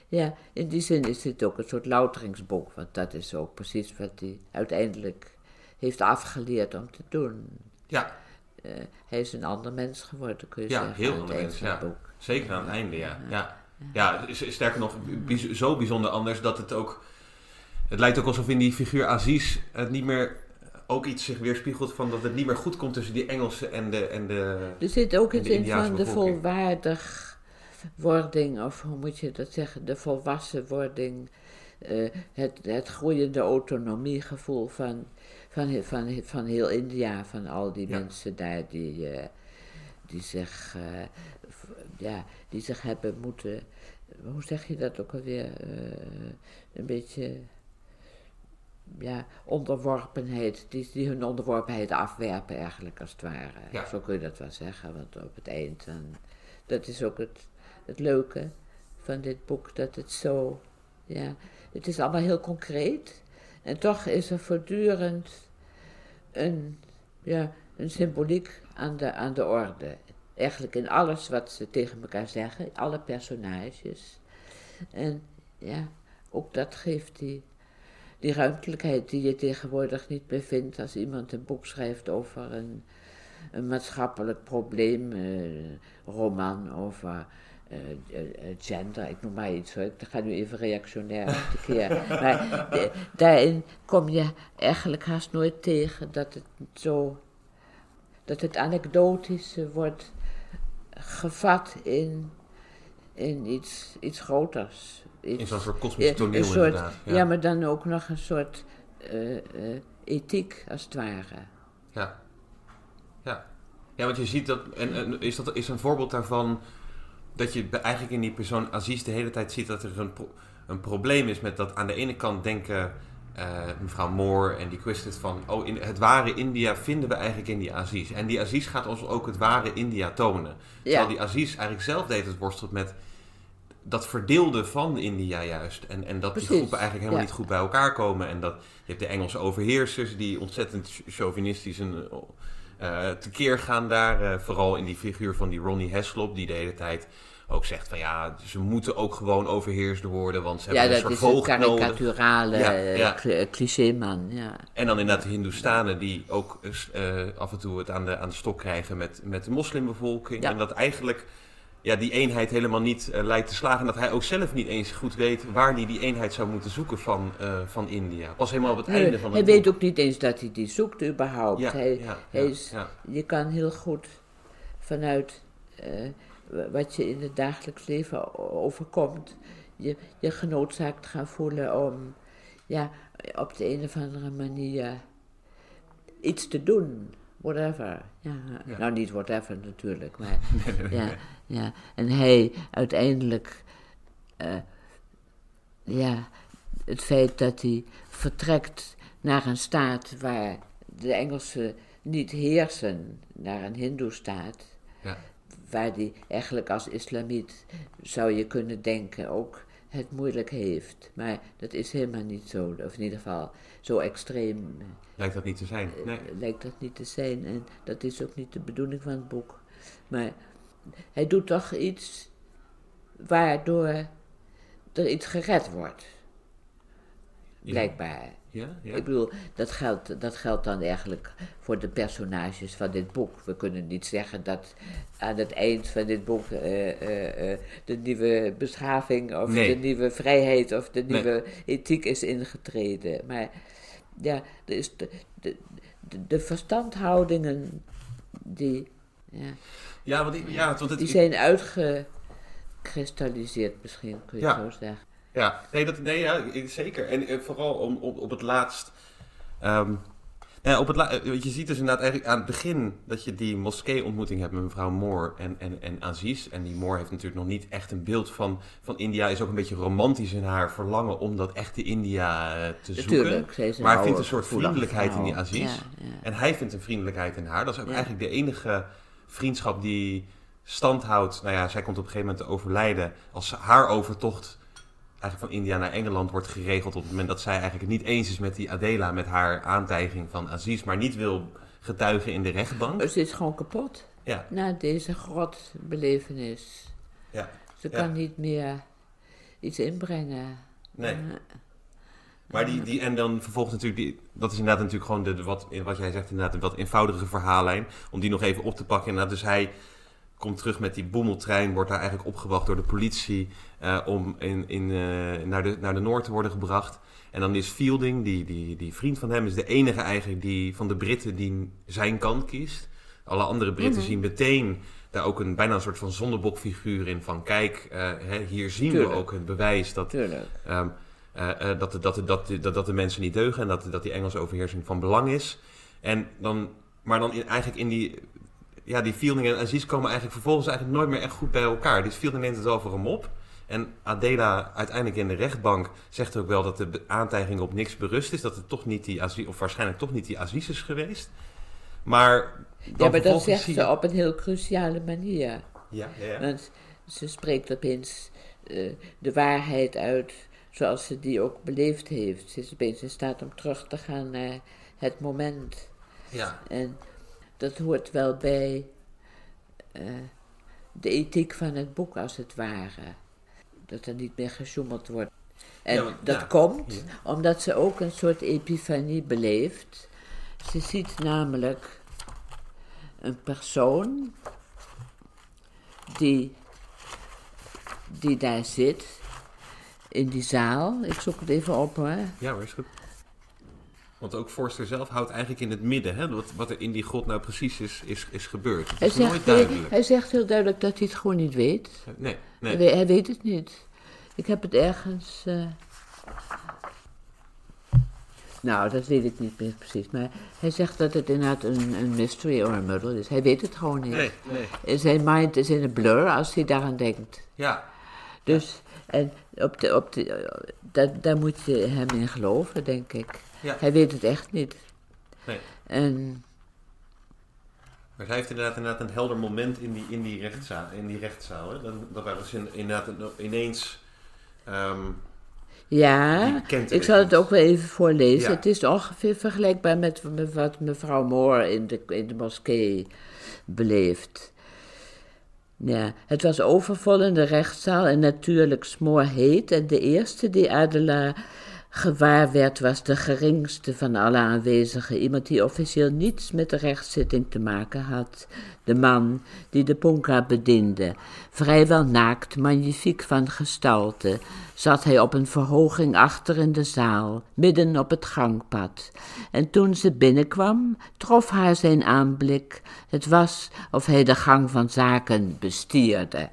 ja, in die zin is dit ook een soort louteringsboek, want dat is ook precies wat hij uiteindelijk heeft afgeleerd om te doen. ja, Eh, hij is een ander mens geworden, kun je Ja, zeggen. heel aan ander mens, ja. boek. Zeker aan het einde, ja. Ja, ja sterker nog, zo bijzonder anders dat het ook... Het lijkt ook alsof in die figuur Aziz het niet meer... Ook iets zich weerspiegelt van dat het niet meer goed komt tussen die Engelsen en de... En de Er zit ook iets in van de bevolking. Volwaardigwording, of hoe moet je dat zeggen, de volwassenwording, eh, het, het groeiende autonomiegevoel van, van, van, van heel India, van al die Ja. mensen daar die, eh, die, zich, eh, ja, die zich hebben moeten, hoe zeg je dat ook alweer, een beetje ja, onderworpenheid, die, die hun onderworpenheid afwerpen eigenlijk als het ware. Ja. Zo kun je dat wel zeggen, want op het eind, dan, dat is ook het, het leuke van dit boek, dat het zo, ja, het is allemaal heel concreet en toch is er voortdurend een, ja, een symboliek aan de, aan de orde. Eigenlijk in alles wat ze tegen elkaar zeggen, alle personages. En ja, ook dat geeft die, die ruimtelijkheid die je tegenwoordig niet meer vindt als iemand een boek schrijft over een, een maatschappelijk probleem, eh, roman over gender, ik noem maar iets hoor, ik ga nu even reactionair. Maar de- daarin kom je eigenlijk haast nooit tegen dat het zo, dat het anekdotische wordt gevat in, in iets, iets groters. Iets, in zo'n soort kosmisch ja, toneel soort, inderdaad. ja. maar dan ook nog een soort eh, eh, ethiek, als het ware. Ja. Ja. Ja, want je ziet dat, en, en is dat is een voorbeeld daarvan dat je eigenlijk in die persoon Aziz de hele tijd ziet dat er een, pro- een probleem is met dat aan de ene kant denken eh, mevrouw Moore en die Quisted van, oh, in het ware India vinden we eigenlijk in die Aziz. En die Aziz gaat ons ook het ware India tonen. Terwijl Ja. die Aziz eigenlijk zelf deed het worstelt met dat verdeelde van India juist. En, en dat Precies, die groepen eigenlijk helemaal ja. niet goed bij elkaar komen. En dat je hebt de Engelse overheersers die ontzettend ch- chauvinistisch en, eh, tekeer gaan daar. eh, vooral in die figuur van die Ronnie Heslop, die de hele tijd ook zegt van ja, ze moeten ook gewoon overheerst worden, want ze Ja, hebben een dat soort is een voogd nodig. karikaturale Ja, eh, ja. cl- clichéman. Ja. En dan inderdaad de Hindoestanen die ook af en toe het aan de, aan de stok krijgen met, met de moslimbevolking. Ja. En dat eigenlijk ja, die eenheid helemaal niet eh, lijkt te slagen. En dat hij ook zelf niet eens goed weet waar hij die eenheid zou moeten zoeken van, eh, van India. Pas helemaal op het Nee, einde van hij het weet boek. ook niet eens dat hij die zoekt überhaupt. Ja, hij, ja, hij ja, is. Je kan heel goed vanuit eh, wat je in het dagelijks leven overkomt, je, je genoodzaakt gaan voelen om ja, op de een of andere manier iets te doen. Whatever. Ja. Nou, niet whatever natuurlijk, maar Nee, nee, nee, ja. Ja. En hij uiteindelijk, eh, ja, het feit dat hij vertrekt naar een staat waar de Engelsen niet heersen, naar een hindoestaat, Ja. waar hij eigenlijk als islamiet, zou je kunnen denken, ook het moeilijk heeft. Maar dat is helemaal niet zo, of in ieder geval zo extreem eh, Lijkt dat niet te zijn. Nee. lijkt dat niet te zijn. En dat is ook niet de bedoeling van het boek. Maar hij doet toch iets waardoor er iets gered wordt. Blijkbaar. Ja, ja. Ik bedoel, dat geldt, dat geldt dan eigenlijk voor de personages van dit boek. We kunnen niet zeggen dat aan het eind van dit boek eh, eh, eh, de nieuwe beschaving of Nee. de nieuwe vrijheid of de Nee. nieuwe ethiek is ingetreden. Maar ja, er is de, de, de, de verstandhoudingen die, ja, Ja, want, ik- ja, want het, die zijn uitgekristalliseerd misschien, kun je Ja. zo zeggen. Ja, nee, dat, nee ja, zeker. En eh, vooral om, op, op het laatst. ja, op het la- eh, je ziet dus inderdaad eigenlijk aan het begin dat je die moskee-ontmoeting hebt met mevrouw Moore en, en, en Aziz. En die Moore heeft natuurlijk nog niet echt een beeld van, van India. Is ook een beetje romantisch in haar verlangen om dat echte India eh, te zoeken. Natuurlijk, een Maar hij vindt een soort vriendelijkheid in die. Aziz. Ja, ja. En hij vindt een vriendelijkheid in haar. Dat is ook Ja. eigenlijk de enige vriendschap die stand houdt. Nou ja, zij komt op een gegeven moment te overlijden. Als haar overtocht eigenlijk van India naar Engeland wordt geregeld op het moment dat zij eigenlijk het niet eens is met die Adela, met haar aantijging van Aziz, maar niet wil getuigen in de rechtbank. Ze is gewoon kapot Ja, na deze grotbelevenis. ja. Ze Ja. kan niet meer iets inbrengen. Nee. Maar die, die, en dan vervolgens natuurlijk, die, dat is inderdaad natuurlijk gewoon de, de wat, wat jij zegt, inderdaad een wat eenvoudigere verhaallijn. Om die nog even op te pakken. Inderdaad, dus hij komt terug met die boemeltrein, wordt daar eigenlijk opgewacht door de politie eh, om in, in, eh, naar, de, naar de Noord te worden gebracht. En dan is Fielding, die, die, die vriend van hem, is de enige eigenlijk die, van de Britten die zijn kant kiest. Alle andere Britten Mhm. zien meteen daar ook een, bijna een soort van zondebokfiguur in. Van kijk, eh, hè, hier zien Tuurlijk. we ook het bewijs dat Tuurlijk. Ehm, eh, eh, dat, de- dat, dat, dat, dat de mensen niet deugen en dat, dat die Engelse overheersing van belang is. En dan, maar dan in, eigenlijk in die, ja, die Fielding en Aziz komen eigenlijk vervolgens eigenlijk nooit meer echt goed bij elkaar. Dus Fielding neemt het voor hem op. En Adela uiteindelijk in de rechtbank zegt ook wel dat de aantijging op niks berust is. Dat het toch niet die Aziz, of waarschijnlijk toch niet die Aziz is geweest. Maar Ja, maar dat zegt ze op een heel cruciale manier. Ja, ja. Want ze spreekt opeens eh, de waarheid uit zoals ze die ook beleefd heeft. Ze is opeens in staat om terug te gaan naar het moment. ja. En dat hoort wel bij eh, de ethiek van het boek, als het ware. Dat er niet meer gesjoemeld wordt. En Ja, want- dat ja, komt ja. omdat ze ook een soort epifanie beleeft. Ze ziet namelijk een persoon die, die daar zit in die zaal. Ik zoek het even op hoor. Ja hoor, is goed. Want ook Forster zelf houdt eigenlijk in het midden, hè, wat, wat er in die grot nou precies is, is, is gebeurd. Het Hij is nooit zegt, duidelijk. hij zegt heel duidelijk dat hij het gewoon niet weet. Nee, Hij, nee. hij weet het niet. Ik heb het ergens. eh, Nou, dat weet ik niet meer precies. Maar hij zegt dat het inderdaad een, een mystery or a muddle is. Hij weet het gewoon niet. Nee, nee. Zijn mind is in een blur als hij daaraan denkt. Ja, Dus, en op de, op de, daar, daar moet je hem in geloven, denk ik. ja. Hij weet het echt niet. Nee. En Maar zij heeft inderdaad, inderdaad een helder moment in die, in die rechtszaal. In die rechtszaal hè. Dan, dan was ze inderdaad een- ineens... ehm, ja, ik zal het ook wel even voorlezen. Ja. Het is ongeveer vergelijkbaar met, met wat mevrouw Moore in de, in de moskee beleeft. Ja, het was overvol in de rechtszaal en natuurlijk smoorheet. En de eerste die Adela gewaar werd, was de geringste van alle aanwezigen. Iemand die officieel niets met de rechtszitting te maken had. De man die de ponka bediende. Vrijwel naakt, magnifiek van gestalte, zat hij op een verhoging achter in de zaal, midden op het gangpad. En toen ze binnenkwam, trof haar zijn aanblik. Het was of hij de gang van zaken bestierde.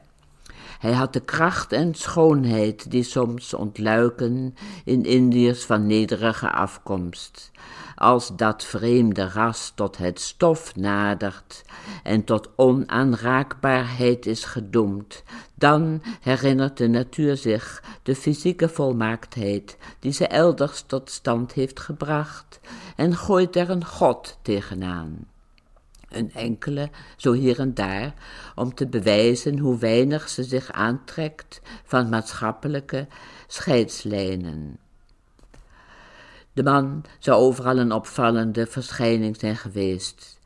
Hij had de kracht en schoonheid die soms ontluiken in Indiërs van nederige afkomst. Als dat vreemde ras tot het stof nadert en tot onaanraakbaarheid is gedoemd, dan herinnert de natuur zich de fysieke volmaaktheid die ze elders tot stand heeft gebracht en gooit er een God tegenaan een enkele, zo hier en daar, om te bewijzen hoe weinig ze zich aantrekt van maatschappelijke scheidslijnen. De man zou overal een opvallende verschijning zijn geweest.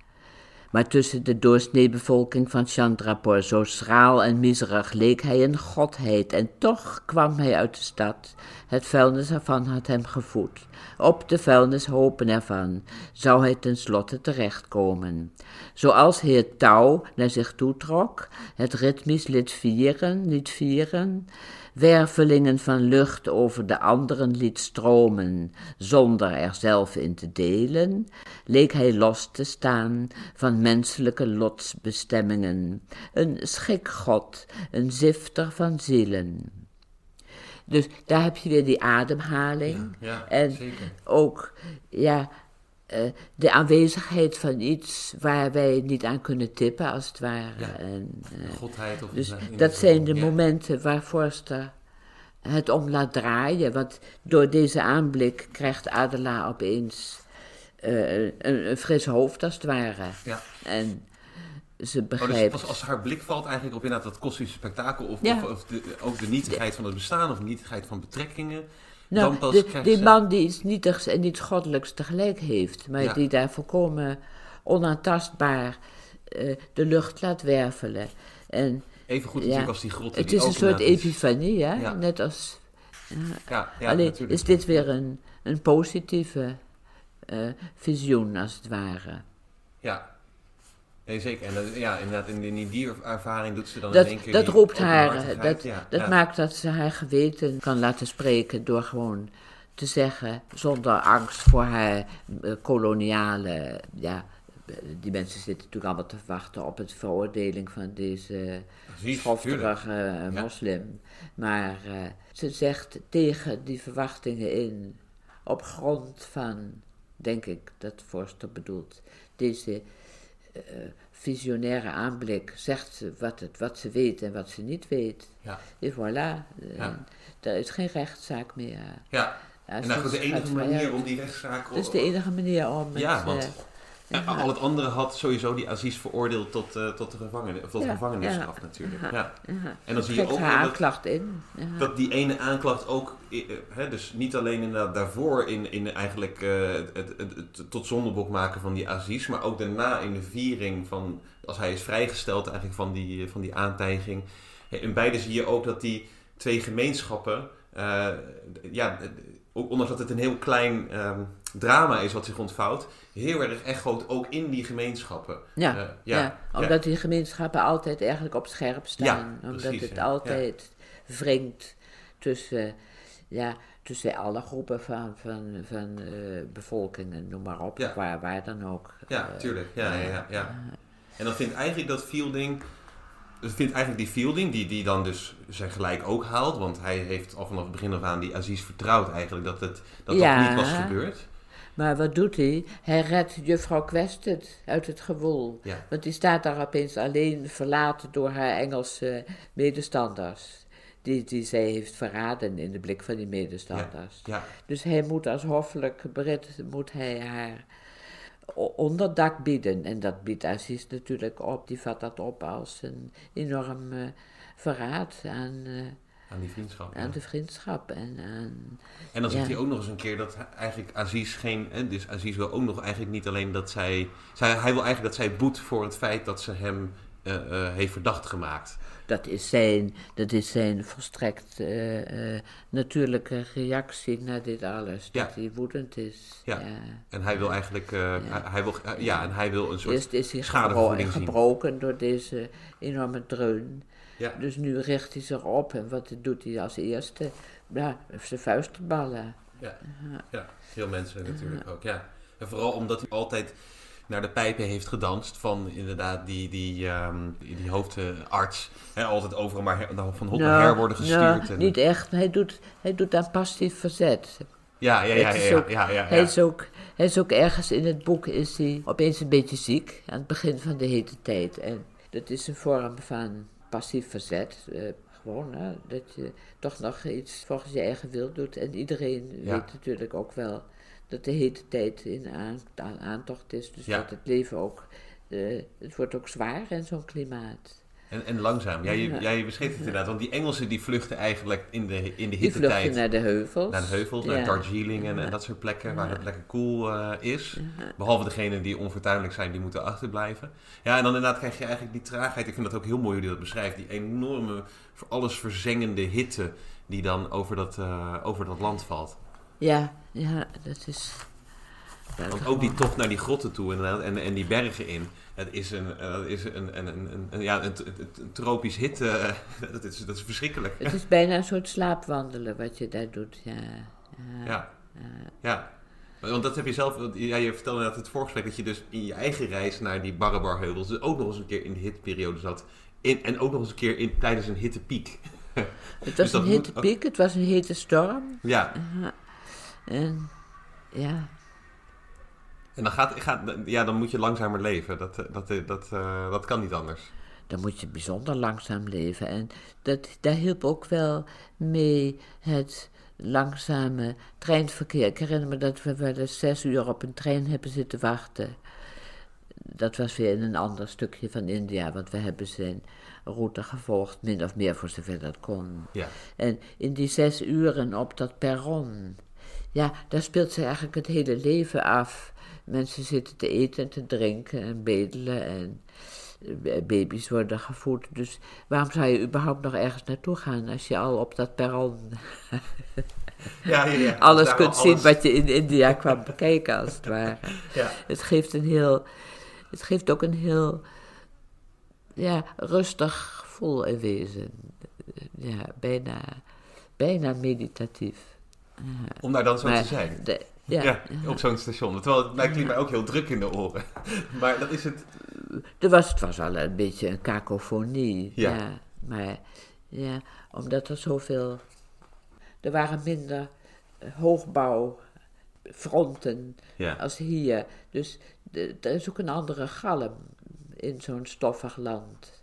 Maar tussen de doorsneebevolking van Chandrapur, zo schraal en miserig, leek hij een godheid. En toch kwam hij uit de stad. Het vuilnis ervan had hem gevoed. Op de vuilnishopen ervan zou hij tenslotte terechtkomen. Zoals heer Touw naar zich toetrok, het ritmisch liet vieren, liet vieren, wervelingen van lucht over de anderen liet stromen, zonder er zelf in te delen, leek hij los te staan van menselijke lotsbestemmingen, een schikgod, een zifter van zielen. Dus daar heb je weer die ademhaling. Ja, en zeker. ook, ja, uh, de aanwezigheid van iets waar wij niet aan kunnen tippen, als het ware. Ja, en, uh, godheid of dus dat zijn de momenten waar Forster het om laat draaien. Want door deze aanblik krijgt Adela opeens uh, een, een, fris hoofd, als het ware. Ja. En ze Oh, dus pas als haar blik valt eigenlijk op inderdaad dat kosmische spektakel, of, Ja. of, of de, ook de nietigheid van het bestaan, of de nietigheid van betrekkingen, dan Nou, pas de, krijgt die ze- man die iets nietigs en iets goddelijks tegelijk heeft, maar Ja. die daar volkomen onaantastbaar eh, de lucht laat wervelen. En Even goed ja, natuurlijk als die grotten het is een soort epifanie, hè? Ja. net als. Ja, ja alleen natuurlijk. is dit weer een, een positieve eh, visioen, als het ware. Ja. Nee, zeker. En dat- ja, inderdaad, in, in die ervaring doet ze dan Dat, in één keer dat roept haar, dat, ja, dat ja. maakt dat ze haar geweten kan laten spreken door gewoon te zeggen, zonder angst voor haar eh, koloniale, ja, eh, die mensen zitten natuurlijk allemaal te wachten op het veroordeling van deze schofterige Ja. moslim. Maar eh, ze zegt tegen die verwachtingen in, op grond van, denk ik dat Forster bedoelt, deze visionaire aanblik, zegt ze wat, het, wat ze weet en wat ze niet weet. Ja. En voilà, eh, Ja. er is geen rechtszaak meer. Ja. En dat is de enige manier om die rechtszaak... Dat is de enige manier om het... Ja, want- En al het andere had sowieso die Aziz veroordeeld tot, eh, tot, de gevangenis, of tot Ja, gevangenisstraf natuurlijk. Ja. Ja. ja. En dan zie je ook dat, in. Ja. dat die ene aanklacht ook, eh, eh, hè, dus niet alleen inderdaad daarvoor in, in eigenlijk het, het, het, het tot zondebok maken van die Aziz, maar ook daarna in de viering van, als hij is vrijgesteld eigenlijk van die, van die aantijging. Ja, In beide zie je ook dat die twee gemeenschappen, ja, ook ondanks dat het een heel klein ehm, drama is wat zich ontvouwt, heel erg echoot ook in die gemeenschappen. Ja, Eh, ja, ja, omdat die gemeenschappen altijd eigenlijk op scherp staan. omdat precies, het altijd wringt tussen, ja, tussen alle groepen van, van, van eh, bevolkingen, noem maar op, waar, waar dan ook. Ja, Eh, tuurlijk. Ja, ja, ja, ja. En dan vindt eigenlijk dat Fielding... Dat vindt eigenlijk die Fielding, die, die dan dus zijn gelijk ook haalt... want hij heeft al vanaf het begin af aan die Aziz vertrouwd eigenlijk... dat het, dat, Ja. dat niet was gebeurd. Maar wat doet hij? Hij redt juffrouw Quested uit het gewoel. Ja, Want die staat daar opeens alleen verlaten door haar Engelse medestanders. Die, die zij heeft verraden in de blik van die medestanders. ja, Dus hij moet als hoffelijk Brit moet hij haar onderdak bieden. En dat biedt Aziz natuurlijk op. Die vat dat op als een enorm eh, verraad aan, eh, aan die vriendschap. ja. aan de vriendschap. En aan, En dan zegt Ja. hij ook nog eens een keer dat eigenlijk Aziz geen... hè, Dus Aziz wil ook nog eigenlijk niet alleen dat zij... zij hij wil eigenlijk dat zij boet voor het feit dat ze hem eh, heeft verdacht gemaakt. Dat, is zijn, dat is zijn volstrekt eh, eh, natuurlijke reactie naar dit alles. Ja. Dat hij woedend is. Ja. En hij wil eigenlijk... eh, hij, hij wil, ja, en hij wil een soort... Eerst is hij zien. gebroken door deze enorme dreun. Ja. Dus nu richt hij zich op en wat doet hij als eerste? Ja, zijn vuisten ballen. Ja, ja. heel menselijk natuurlijk ook, ja. En vooral omdat hij altijd naar de pijpen heeft gedanst van inderdaad die, die, ehm, die, hoofdarts. Hè, altijd overal maar her- van hot naar her worden gestuurd. nou, en- niet echt. Hij doet, hij doet aan passief verzet. ja, ja, ja, ja, ja, ja, ja, Hij, is ook, hij is ook ergens in het boek is hij opeens een beetje ziek aan het begin van de hete tijd. En dat is een vorm van passief verzet. eh, gewoon hè, dat je toch nog iets volgens je eigen wil doet. En iedereen weet natuurlijk ook wel dat de hete tijd in aan, aan- aantocht is. Dus Ja. dat het leven ook, eh, het wordt ook zwaar in zo'n klimaat. En, en langzaam. Ja, je, Ja. jij beschreef het inderdaad. Want die Engelsen die vluchten eigenlijk in de, in de Die hitte vluchten tijd naar de heuvels. naar de heuvels, naar Ja. Darjeeling en, en dat soort plekken waar het lekker koel eh, is. Behalve degenen die onfortuinlijk zijn, die moeten achterblijven. Ja, en dan inderdaad krijg je eigenlijk die traagheid. Ik vind dat ook heel mooi hoe hij dat beschrijft. Die enorme, voor alles verzengende hitte die dan over dat, eh, over dat land valt. Ja, ja, dat is... Want ook die tocht naar die grotten toe inderdaad, en, en die bergen in. Het is een, eh, dat is een, een, een, ja, een, tropisch hitte. eh, dat, is, dat is verschrikkelijk. Het is bijna een soort slaapwandelen wat je daar doet, ja. ja. Ja. ja. Want dat heb je zelf, ja, je vertelde net het voorgesprek dat je dus in je eigen reis naar die Barrebarheuvels dus ook nog eens een keer in de hitteperiode zat. In, en ook nog eens een keer in, tijdens een hittepiek. Het Dus was dat een moet hete ook- piek, het was een hete storm. Ja, En ja, en dan, gaat, gaat, ja, dan moet je langzamer leven. Dat, eh, dat, eh, dat, eh, dat kan niet anders. dan moet je bijzonder langzaam leven. En dat, daar hielp ook wel mee het langzame treinverkeer. Ik herinner me dat we wel eens zes uur op een trein hebben zitten wachten. Dat was weer in een ander stukje van India, want we hebben zijn route gevolgd, min of meer voor zover dat kon. Ja. En in die zes uren op dat perron, ja, daar speelt ze eigenlijk het hele leven af. Mensen zitten te eten en te drinken en bedelen en eh, baby's worden gevoed. Dus waarom zou je überhaupt nog ergens naartoe gaan als je al op dat perron Ja, ja, ja. alles kunt zien wat je in India kwam bekijken als het ware? Ja. Het geeft een heel, het geeft ook een heel, ja, rustig gevoel in wezen. Ja, bijna, bijna meditatief. Om daar dan zo Maar te zijn. de- ja, Ja, op zo'n station. Terwijl het lijkt mij ook heel druk in de oren. Maar dat is het. er was, het was al een beetje een kakofonie. Ja. Ja. maar ja, omdat er zoveel. Er waren minder eh, hoogbouwfronten Ja. als hier. Dus de- er is ook een andere galm in zo'n stoffig land.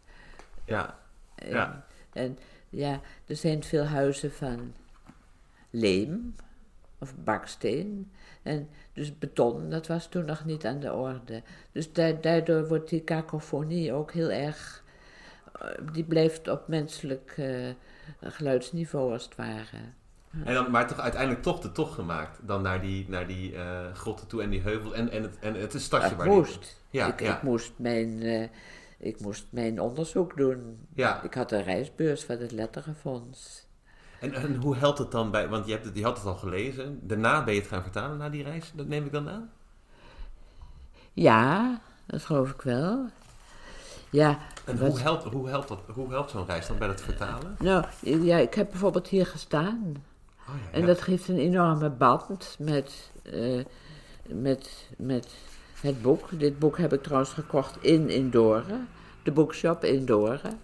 Ja. En, Ja. en ja, er zijn veel huizen van leem of baksteen. En dus beton, dat was toen nog niet aan de orde. Dus da- daardoor wordt die kakofonie ook heel erg. eh, Die blijft op menselijk eh, geluidsniveau als het ware. En dan, maar toch uiteindelijk toch de tocht gemaakt. Dan naar die, naar die eh, grotten toe en die heuvels. En, en, het, en het stadje Ik waar die- moest. Ja, ik, ja. ik, moest mijn, ik moest mijn onderzoek doen. Ja. Ik had een reisbeurs van het Letterenfonds. En, en hoe helpt het dan bij, want je, hebt het, je had het al gelezen. Daarna ben je het gaan vertalen na die reis. Dat neem ik dan aan. Ja, dat geloof ik wel. Ja, En wat- hoe helpt, hoe helpt, dat, hoe helpt zo'n reis dan bij het vertalen? nou, ja, ik heb bijvoorbeeld hier gestaan. Oh ja, En ja. dat geeft een enorme band met, eh, met, met het boek. Dit boek heb ik trouwens gekocht in Indoren. De boekshop Indoren.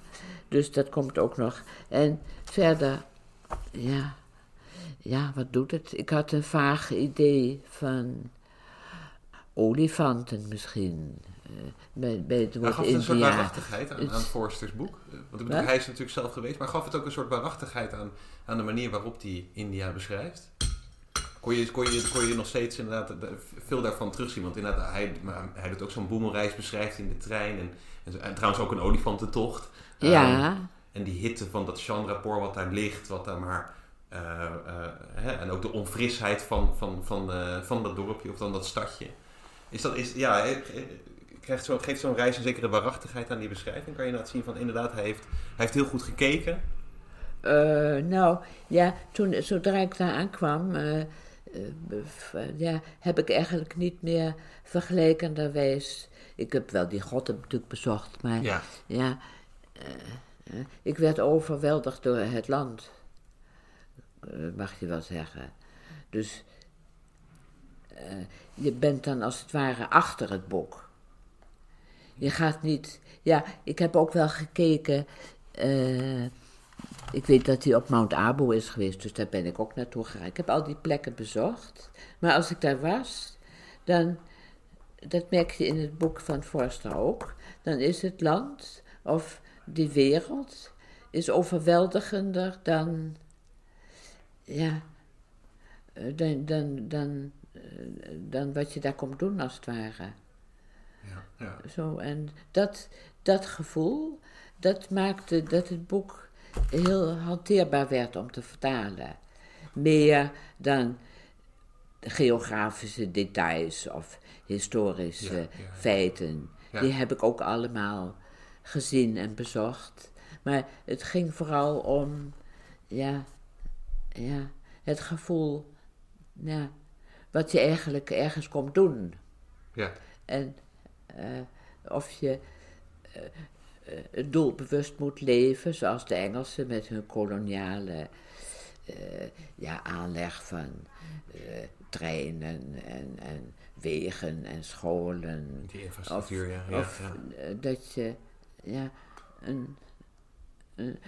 Dus dat komt ook nog. En verder, ja, ja, wat doet het? Ik had een vaag idee van olifanten misschien. eh, bij, bij het Hij woord gaf het een soort waarachtigheid aan, Het- Forsters boek. Eh, Want bedoel, hij is natuurlijk zelf geweest, maar gaf het ook een soort waarachtigheid aan, aan de manier waarop hij India beschrijft? Kon je, kon, je, kon je nog steeds inderdaad veel daarvan terugzien? Want inderdaad, hij, maar hij doet ook zo'n boemelreis beschrijft in de trein. En, en trouwens ook een olifantentocht. Ja, Ehm, en die hitte van dat Chandrapoor wat daar ligt, wat daar maar... eh, eh, hè, en ook de onfrisheid van, van, van, eh, van dat dorpje of dan dat stadje. Is dat, is, ja, krijgt zo, geeft zo'n reis een zekere waarachtigheid aan die beschrijving? Kan je laten zien van inderdaad, hij heeft, hij heeft heel goed gekeken. Nou, ja, toen, zodra ik daar aankwam, v- ja, heb ik eigenlijk niet meer vergelijkenderwijs. Ik heb wel die grotten natuurlijk bezocht, maar ja, Ja, ik werd overweldigd door het land, eh, mag je wel zeggen. Dus eh, je bent dan als het ware achter het boek. Je gaat niet. Ja, ik heb ook wel gekeken. eh, ik weet dat hij op Mount Abu is geweest, dus daar ben ik ook naartoe gegaan. Ik heb al die plekken bezocht. Maar als ik daar was, dan. Dat merk je in het boek van Forster ook. Dan is het land of die wereld is overweldigender dan. Ja. eh, Dan, dan, dan, eh, dan wat je daar komt doen, als het ware. Ja, ja. Zo, en dat, dat gevoel, dat maakte dat het boek heel hanteerbaar werd om te vertalen. Meer dan geografische details of historische Ja, feiten. Die heb ik ook allemaal gezien en bezocht. Maar het ging vooral om, ja, ja het gevoel, ja, wat je eigenlijk ergens komt doen. ja. En eh, of je eh, eh, doelbewust moet leven, zoals de Engelsen met hun koloniale eh, ja, aanleg van treinen en, en wegen en scholen. Die infrastructuur, ja. ja, of ja. eh, dat je ja, een, een,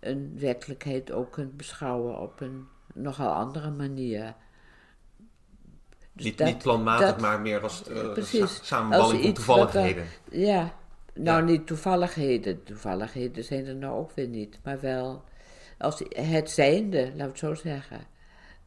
een werkelijkheid ook kunt beschouwen op een nogal andere manier. Dus Niet, dat- niet planmatig, dat- maar meer als eh, Precies. sa- samenballing van er- toevalligheden. Ja, nou Ja. niet toevalligheden. Toevalligheden zijn er nou ook weer niet. Maar wel als het zijnde, laat ik het zo zeggen.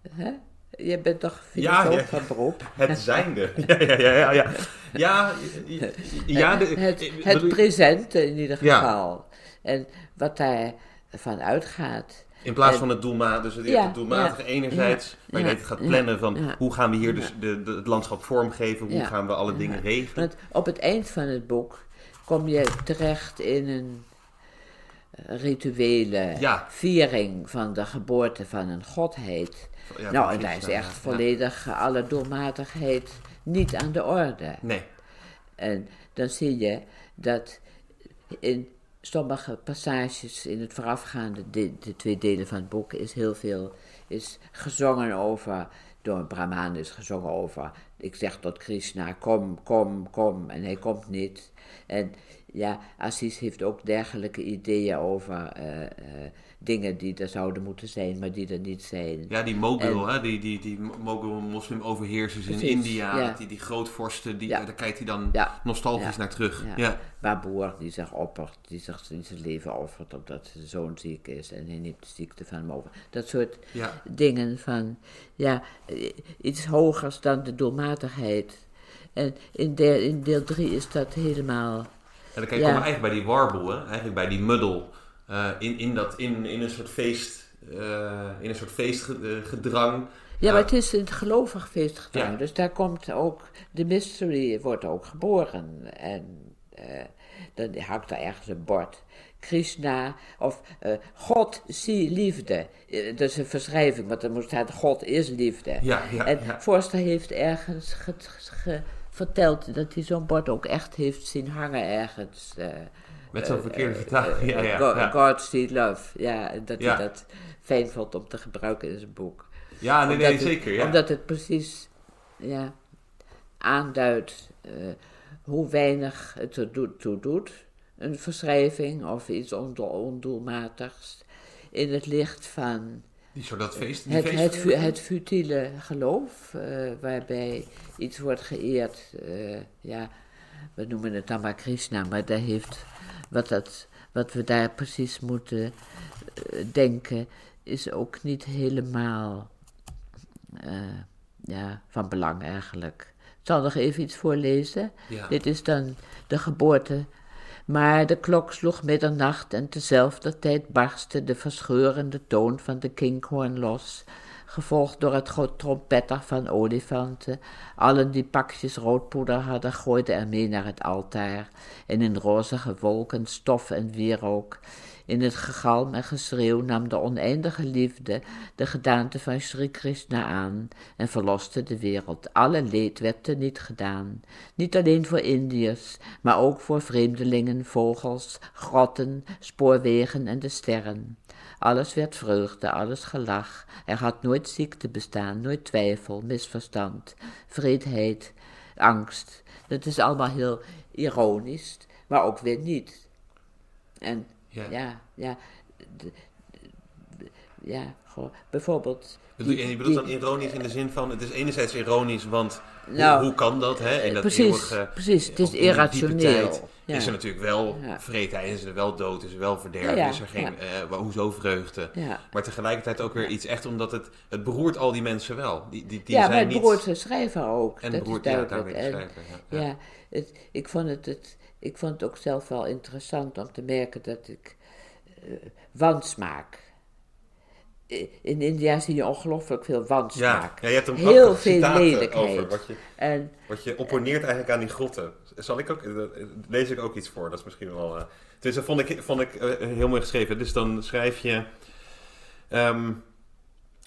Hè? Je bent toch Ja, filosoof ja. van beroep? Het zijnde. Ja, ja, ja. ja, ja. ja, ja, ja de, het, het presente in ieder Ja. geval. En wat daarvan uitgaat. In plaats En- van het doelmatige, dus het, Ja, het doelmatige ja, enerzijds, maar je ja, het gaat ja, plannen van ja. hoe gaan we hier dus de, de, het landschap vormgeven, hoe Ja, gaan we alle dingen regelen. Want op het eind van het boek kom je terecht in een rituele Ja. viering van de geboorte van een godheid. Ja, nou, en daar is echt volledig alle doelmatigheid niet aan de orde. Nee, En dan zie je dat in sommige passages in het voorafgaande, de, de twee delen van het boek, is heel veel is gezongen over, door een Brahman is gezongen over, ik zeg tot Krishna, kom, kom, kom, en hij komt niet. En ja, Assis heeft ook dergelijke ideeën over eh, eh, dingen die er zouden moeten zijn, maar die er niet zijn. ja, die mogul, En- hè, die, die, die mogul moslim-overheersers in Precies, India, ja. die, die grootvorsten, die, Ja. daar kijkt hij dan Ja. nostalgisch naar terug. Ja. Ja. Baboer die zich oppert, die zich in zijn leven offert omdat zijn zoon ziek is en hij neemt de ziekte van hem over. Dat soort dingen van, ja, iets hogers dan de doelmatigheid. En in, deel, in deel 3 is dat helemaal, En dan kan je eigenlijk bij die warble, hè? eigenlijk bij die muddel, eh, in, in, dat, in, in een soort feest, eh, in een soort feestgedrang. ja, maar het is een gelovig feest gedaan. Ja. Dus daar komt ook, de mystery wordt ook geboren. En eh, dan hangt er ergens een bord. Krishna, of eh, God, zie liefde. Eh, dat is een verschrijving, want er moet staan God is liefde. Ja, ja, en ja. Forster heeft ergens ge- ge- verteld dat hij zo'n bord ook echt heeft zien hangen ergens. eh, Met zo'n verkeerde vertaling. Ja, ja, God, ja. God see love. Ja, dat Ja. hij dat fijn vond om te gebruiken in zijn boek. ja nee, nee, Omdat het- zeker. Ja. Omdat het precies ja, aanduidt eh, hoe weinig het er doet- toe doet, een verschrijving of iets ondoel- ondoelmatigs, in het licht van Die soort dat feest. Die het, feest het, het futiele geloof, eh, waarbij iets wordt geëerd, eh, ja, we noemen het dan maar Krishna, maar daar heeft, wat, dat, wat we daar precies moeten eh, denken, is ook niet helemaal eh, ja, van belang eigenlijk. Ik zal nog even iets voorlezen. Ja. Dit is dan de geboorte. Maar de klok sloeg middernacht en tezelfde tijd barstte de verscheurende toon van de kinkhoorn los, gevolgd door het trompetter van olifanten. Allen die pakjes roodpoeder hadden, gooiden er mee naar het altaar, en in rozige wolken stof en wierook. In het gegalm en geschreeuw nam de oneindige liefde de gedaante van Sri Krishna aan en verloste de wereld. Alle leed werd er niet gedaan. Niet alleen voor Indiërs, maar ook voor vreemdelingen, vogels, grotten, spoorwegen en de sterren. Alles werd vreugde, alles gelach. Er had nooit ziekte bestaan, nooit twijfel, misverstand, vreedheid. angst. Dat is allemaal heel ironisch, maar ook weer niet. En Ja. ja, ja, ja, gewoon, bijvoorbeeld. Bedoel, je- je bedoelt dan ironisch in de zin van, het is enerzijds ironisch, want hoe- Nou, hoe, kan dat? Hè? En dat precies, eeuwige- precies, het is irrationeel. tijd Ja. Is er natuurlijk wel Ja. vreedheid, is er wel dood, is er wel verderf, Ja, is er geen, eh, wa- hoezo vreugde. Maar tegelijkertijd ook weer iets echt omdat het, het beroert al die mensen wel. Die, die, die ja, zijn maar het beroert de schrijver ook. en dat beroert, is duidelijk. daarmee de En- schrijver. Ja, het, ik, vond het, het, ik vond het ook zelf wel interessant om te merken dat ik eh wansmaak. In India zie je ongelooflijk veel wansmaak. ja, je hebt een Heel veel lelijkheid. over wat je, En wat je opponeert eigenlijk aan die grotten. Zal ik ook, eh, lees ik ook iets voor, dat is misschien wel... eh dus dat vond ik, vond ik eh, heel mooi geschreven. Dus dan schrijf je... ehm,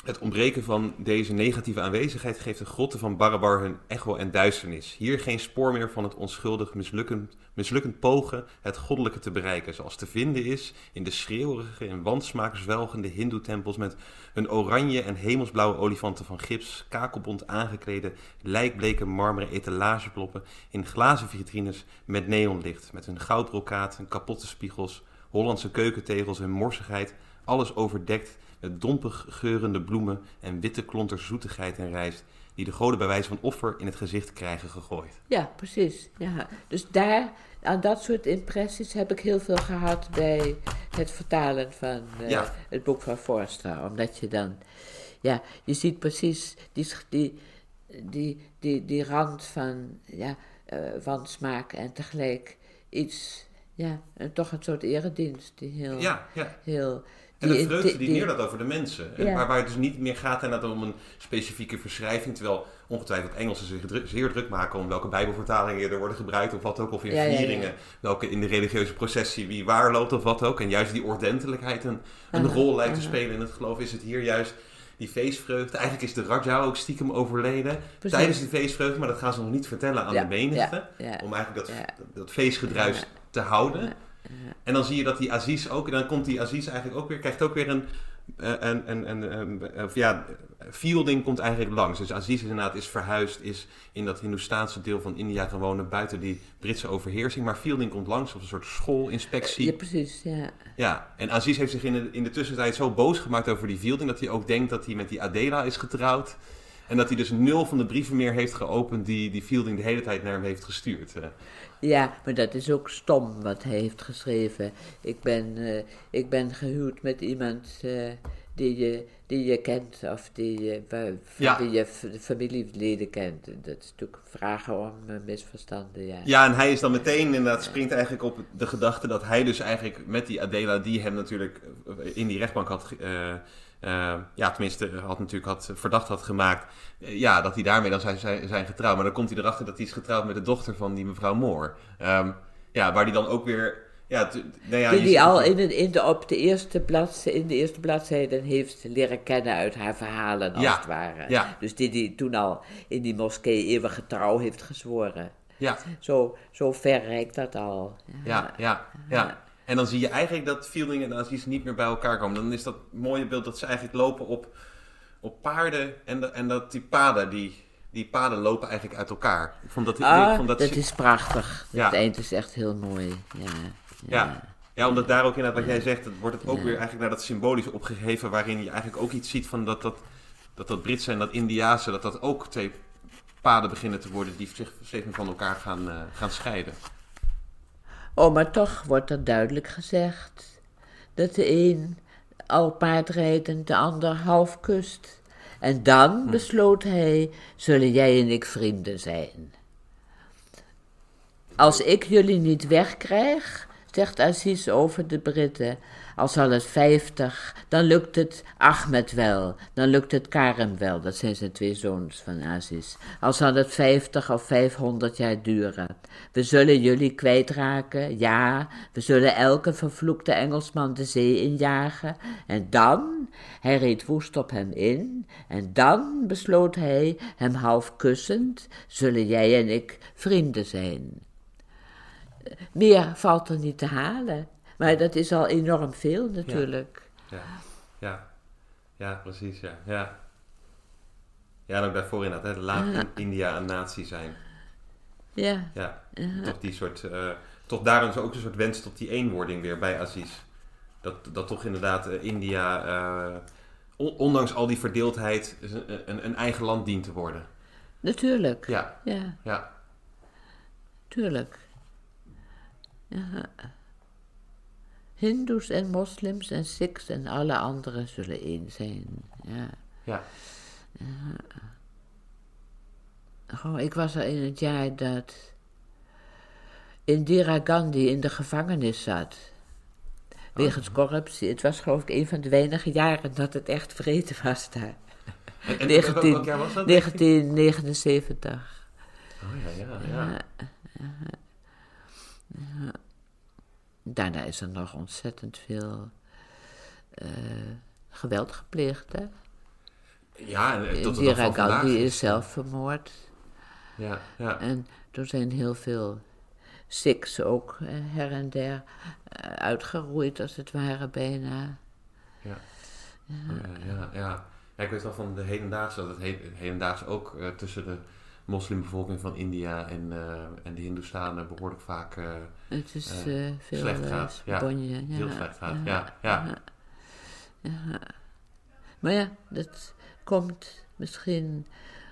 het ontbreken van deze negatieve aanwezigheid geeft de grotten van Barabar hun echo en duisternis. Hier geen spoor meer van het onschuldig mislukkend, mislukkend pogen het goddelijke te bereiken, zoals te vinden is in de schreeuwerige en wansmaak zwelgende hindoe-tempels met hun oranje en hemelsblauwe olifanten van gips, kakelbont aangeklede, lijkbleke marmeren etalageploppen in glazen vitrines met neonlicht, met hun goudbrokaat en kapotte spiegels, Hollandse keukentegels en morsigheid, alles overdekt met dompig geurende bloemen en witte klonters zoetigheid en rijst, die de goden bij wijze van offer in het gezicht krijgen gegooid. ja, precies. Ja. Dus daar, aan dat soort impressies heb ik heel veel gehad bij het vertalen van eh, Ja. het boek van Forster. Omdat je dan, ja, je ziet precies die, die, die, die, die rand van, ja, eh wansmaak en tegelijk iets, ja, en toch een soort eredienst die heel, Ja, ja. heel... En de vreugde die die- neerlaat over de mensen. En Ja. waar, waar het dus niet meer gaat inderdaad om een specifieke verschrijving. Terwijl ongetwijfeld Engelsen zich zeer druk maken om welke bijbelvertalingen er worden gebruikt of wat ook. Of in Ja, ja, ja. vieringen, welke in de religieuze processie wie waar loopt of wat ook. En juist die ordentelijkheid een, een Aha, rol lijkt te spelen in het geloof. Is het hier juist die feestvreugde. Eigenlijk is de Raja ook stiekem overleden Precies. tijdens die feestvreugde. Maar dat gaan ze nog niet vertellen aan de menigte. Om eigenlijk dat, dat, dat feestgedruis te houden. En dan zie je dat die Aziz ook, en dan komt die Aziz eigenlijk ook weer, krijgt ook weer een, eh, een, een, een- of ja, Fielding komt eigenlijk langs. Dus Aziz is inderdaad is verhuisd, is in dat Hindoestaanse deel van India gaan wonen, buiten die Britse overheersing. Maar Fielding komt langs op een soort schoolinspectie. Ja, precies, ja. Ja, en Aziz heeft zich in de, in de tussentijd zo boos gemaakt over die Fielding, dat hij ook denkt dat hij met die Adela is getrouwd. En dat hij dus nul van de brieven meer heeft geopend die, die Fielding de hele tijd naar hem heeft gestuurd. Ja, maar dat is ook stom wat hij heeft geschreven. Ik ben, eh, ik ben gehuwd met iemand eh, die, je, die je kent of die, je Ja. wie je familieleden kent. Dat is natuurlijk vragen om eh, misverstanden, ja. Ja, en hij is dan meteen inderdaad springt eigenlijk op de gedachte dat hij dus eigenlijk met die Adela, die hem natuurlijk in die rechtbank had, ge- eh, eh, ja, tenminste had natuurlijk had, verdacht had gemaakt, eh, ja, dat hij daarmee dan zijn, zijn, zijn getrouwd. Maar dan komt hij erachter dat hij is getrouwd met de dochter van die mevrouw Moore. Ehm, ja, waar hij dan ook weer, ja, nou ja, die die al in, de- in de, op de eerste bladzij, in de eerste bladzijden heeft leren kennen uit haar verhalen, als Ja, het ware. ja. Dus die die toen al in die moskee eeuwige trouw heeft gezworen. Ja, Zo, zo ver reikt dat al. ja, ja, ja. En dan zie je eigenlijk dat Fielding en Aziz niet meer bij elkaar komen. Dan is dat mooie beeld dat ze eigenlijk lopen op, op paarden en, de- en dat die paden, die, die paden lopen eigenlijk uit elkaar. Ik vond dat, Ah, ik vond dat, dat, is prachtig. Ja. Het eind is echt heel mooi. Ja, Ja. ja, omdat daar ook inderdaad wat jij zegt, dat wordt het ook weer eigenlijk naar dat symbolisch opgegeven, waarin je eigenlijk ook iets ziet van dat dat, dat, dat Britse en dat Indiaanse, dat dat ook twee paden beginnen te worden die zich steeds meer van elkaar gaan, eh, gaan scheiden. Oh, maar toch wordt er duidelijk gezegd dat de een al paardrijdend de ander half kust. En Hm. dan besloot hij, zullen jij en ik vrienden zijn. Als ik jullie niet wegkrijg, zegt Aziz over de Britten, al zal het vijftig, dan lukt het Ahmed wel, dan lukt het Karem wel, dat zijn zijn twee zoons van Aziz. Al zal het vijftig of vijfhonderd jaar duren. We zullen jullie kwijtraken, ja, we zullen elke vervloekte Engelsman de zee injagen. En dan, hij reed woest op hem in, en dan besloot hij, hem half kussend, zullen jij en ik vrienden zijn. Meer valt er niet te halen. Maar dat is al enorm veel natuurlijk. Ja, ja, ja precies, ja. Ja, ja en ook daarvoor inderdaad, hè, laat India een natie zijn. Ja. Ja, toch die soort, uh, toch daarom is ook een soort wens tot die eenwording weer bij Aziz. Dat, dat toch inderdaad uh, India, uh, on, ondanks al die verdeeldheid, een, een, een, eigen land dient te worden. Natuurlijk. Ja. Ja. ja. Tuurlijk. Ja. Hindoes en moslims en Sikhs en alle anderen zullen één zijn. Ja. Ja. Oh, ik was er in het jaar dat Indira Gandhi in de gevangenis zat. Wegens corruptie. Het was geloof ik een van de weinige jaren dat het echt vrede was daar. En, en 19, welk jaar was dat? 1979. Oh ja, ja, ja. Ja, ja. Daarna is er nog ontzettend veel uh, geweld gepleegd. Hè? Ja, en tot Indira Gandhi is zelf vermoord. Ja, ja. En er zijn heel veel Sikhs ook uh, her en der uitgeroeid, als het ware, bijna. Ja. Ja. ja, ja, ja. Ik weet wel van de hedendaagse dat het he hedendaags ook uh, tussen de moslimbevolking van India en, uh, en de Hindoestanen behoorlijk vaak uh, het is, veel slecht gaat. Ja, bonje, ja. heel slecht gaat. Ja, ja. ja. Maar ja, dat komt misschien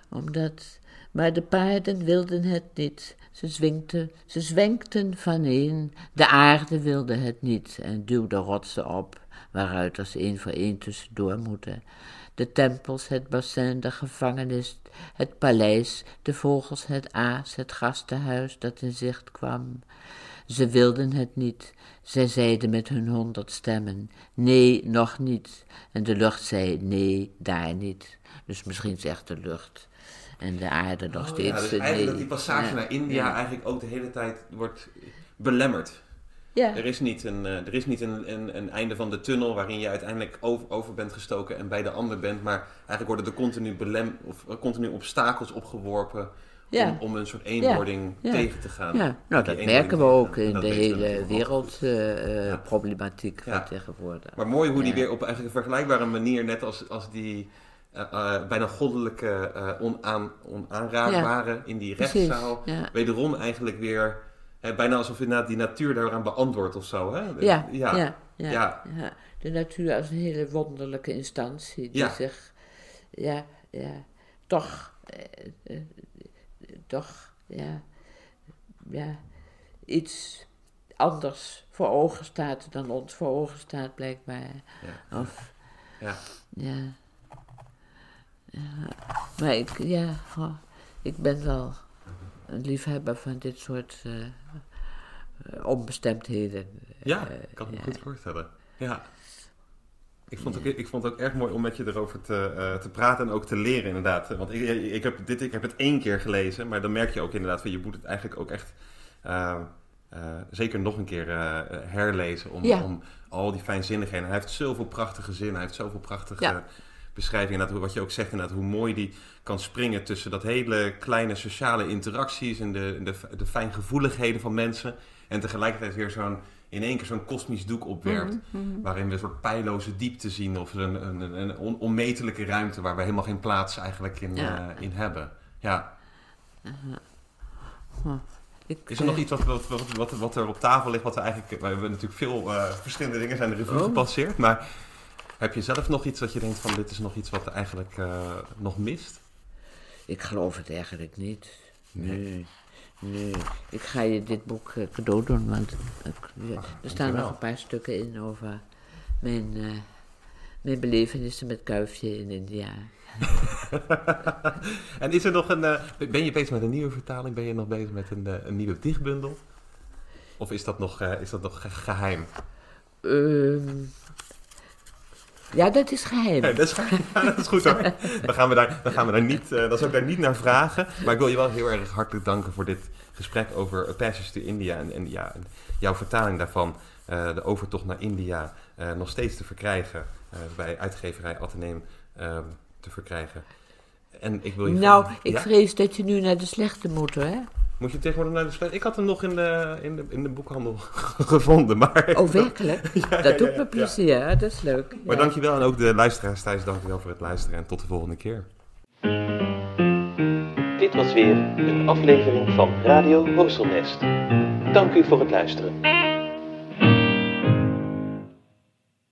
omdat. Maar de paarden wilden het niet. Ze, zwinkten, ze zwenkten vaneen. De aarde wilde het niet en duwde rotsen op, waaruit er één voor één tussendoor moeten de tempels, het bassin, de gevangenis, het paleis, de vogels, het aas, het gastenhuis dat in zicht kwam. Ze wilden het niet. Zij zeiden met hun honderd stemmen: Nee, nog niet. En de lucht zei: Nee, daar niet. Dus misschien zegt de lucht. En de aarde nog Oh, steeds. ja, dus nee. eigenlijk dat die passage Ja, naar India ja. eigenlijk ook de hele tijd wordt belemmerd. Ja, Er is niet, een, eh, er is niet een, een, een einde van de tunnel waarin je uiteindelijk over, over bent gestoken en bij de ander bent. Maar eigenlijk worden er continu, belem, of, eh, continu obstakels opgeworpen Ja. om, om een soort eenwording Ja. tegen te gaan. ja. nou dat merken we ook in de hele wereldproblematiek Ja. van tegenwoordig. Maar mooi hoe die Ja. weer op eigenlijk een vergelijkbare manier, net als, als die eh, eh, bijna goddelijke eh, onaan, onaanraakbare in die Precies, rechtszaal, ja. wederom eigenlijk weer, bijna alsof inderdaad die natuur daaraan beantwoordt of zo. Hè? Ja, ja. ja, ja, Ja. ja. De natuur als een hele wonderlijke instantie die zich, ja, ja, toch, eh, eh, toch, ja, ja, iets anders voor ogen staat dan ons voor ogen staat blijkbaar. Ja. Of, Ja. ja. ja. Maar ik, ja, oh, ik ben wel liefhebber van dit soort eh, onbestemdheden. Ja, Eh, ik kan me ja. goed voorstellen. Ja. Ik vond, het ook, ik vond het ook erg mooi om met je erover te, te praten en ook te leren, inderdaad. Want ik, ik, heb dit, ik heb het één keer gelezen, maar dan merk je ook inderdaad van je moet het eigenlijk ook echt eh, eh, zeker nog een keer herlezen om, Ja. om al die fijnzinnigheden. Hij heeft zoveel prachtige zinnen, hij heeft zoveel prachtige Ja. Beschrijvingen. Inderdaad, wat je ook zegt, inderdaad, hoe mooi die kan springen tussen dat hele kleine sociale interacties en de, de, de fijngevoeligheden van mensen. En tegelijkertijd weer zo'n in één keer zo'n kosmisch doek opwerpt. Mhm, Waarin we een soort pijloze diepte zien of een, een, een, een on- onmetelijke ruimte waar we helemaal geen plaats eigenlijk in, Ja. eh, in hebben. Ja. Ik, Is er nog iets wat, wat, wat, wat, wat er op tafel ligt? Wat we eigenlijk. We hebben natuurlijk veel eh, verschillende dingen zijn de revue Oh. gepasseerd. Maar heb je zelf nog iets dat je denkt van dit is nog iets wat eigenlijk eh, nog mist? Ik geloof het eigenlijk niet. Nee. Nee. Nee. Ik ga je dit boek eh, cadeau doen, want ik- ja, er staan nog een paar stukken in over mijn, eh, mijn belevenissen met Kuifje in India. en is er nog een. eh, ben je bezig met een nieuwe vertaling? Ben je nog bezig met een, eh, een nieuwe dichtbundel? Of is dat nog, eh, is dat nog ge- geheim? Ehm, ja, dat is geheim. Nee, dat, is, ja, dat is goed hoor. Dan gaan we daar, dan gaan we daar niet, eh, dan zou ik daar niet naar vragen. Maar ik wil je wel heel erg hartelijk danken voor dit gesprek over Passage to India. En, en ja, jouw vertaling daarvan, eh, de overtocht naar India, eh, nog steeds te verkrijgen. bij uitgeverij Atheneum ehm, te verkrijgen. En ik wil je nou, ik Ja? vrees dat je nu naar de slechte moet, hè? Moet je tegenwoordig naar de? Ik had hem nog in de, in de, in de boekhandel gevonden. Maar, Oh, werkelijk? Ja, ja, Dat doet me ja. plezier, dat is leuk. Maar ja. dankjewel en ook de luisteraars thuis, dankjewel voor het luisteren. En tot de volgende keer. Dit Dit was weer een aflevering van Radio Horselnest. Dank u voor het luisteren.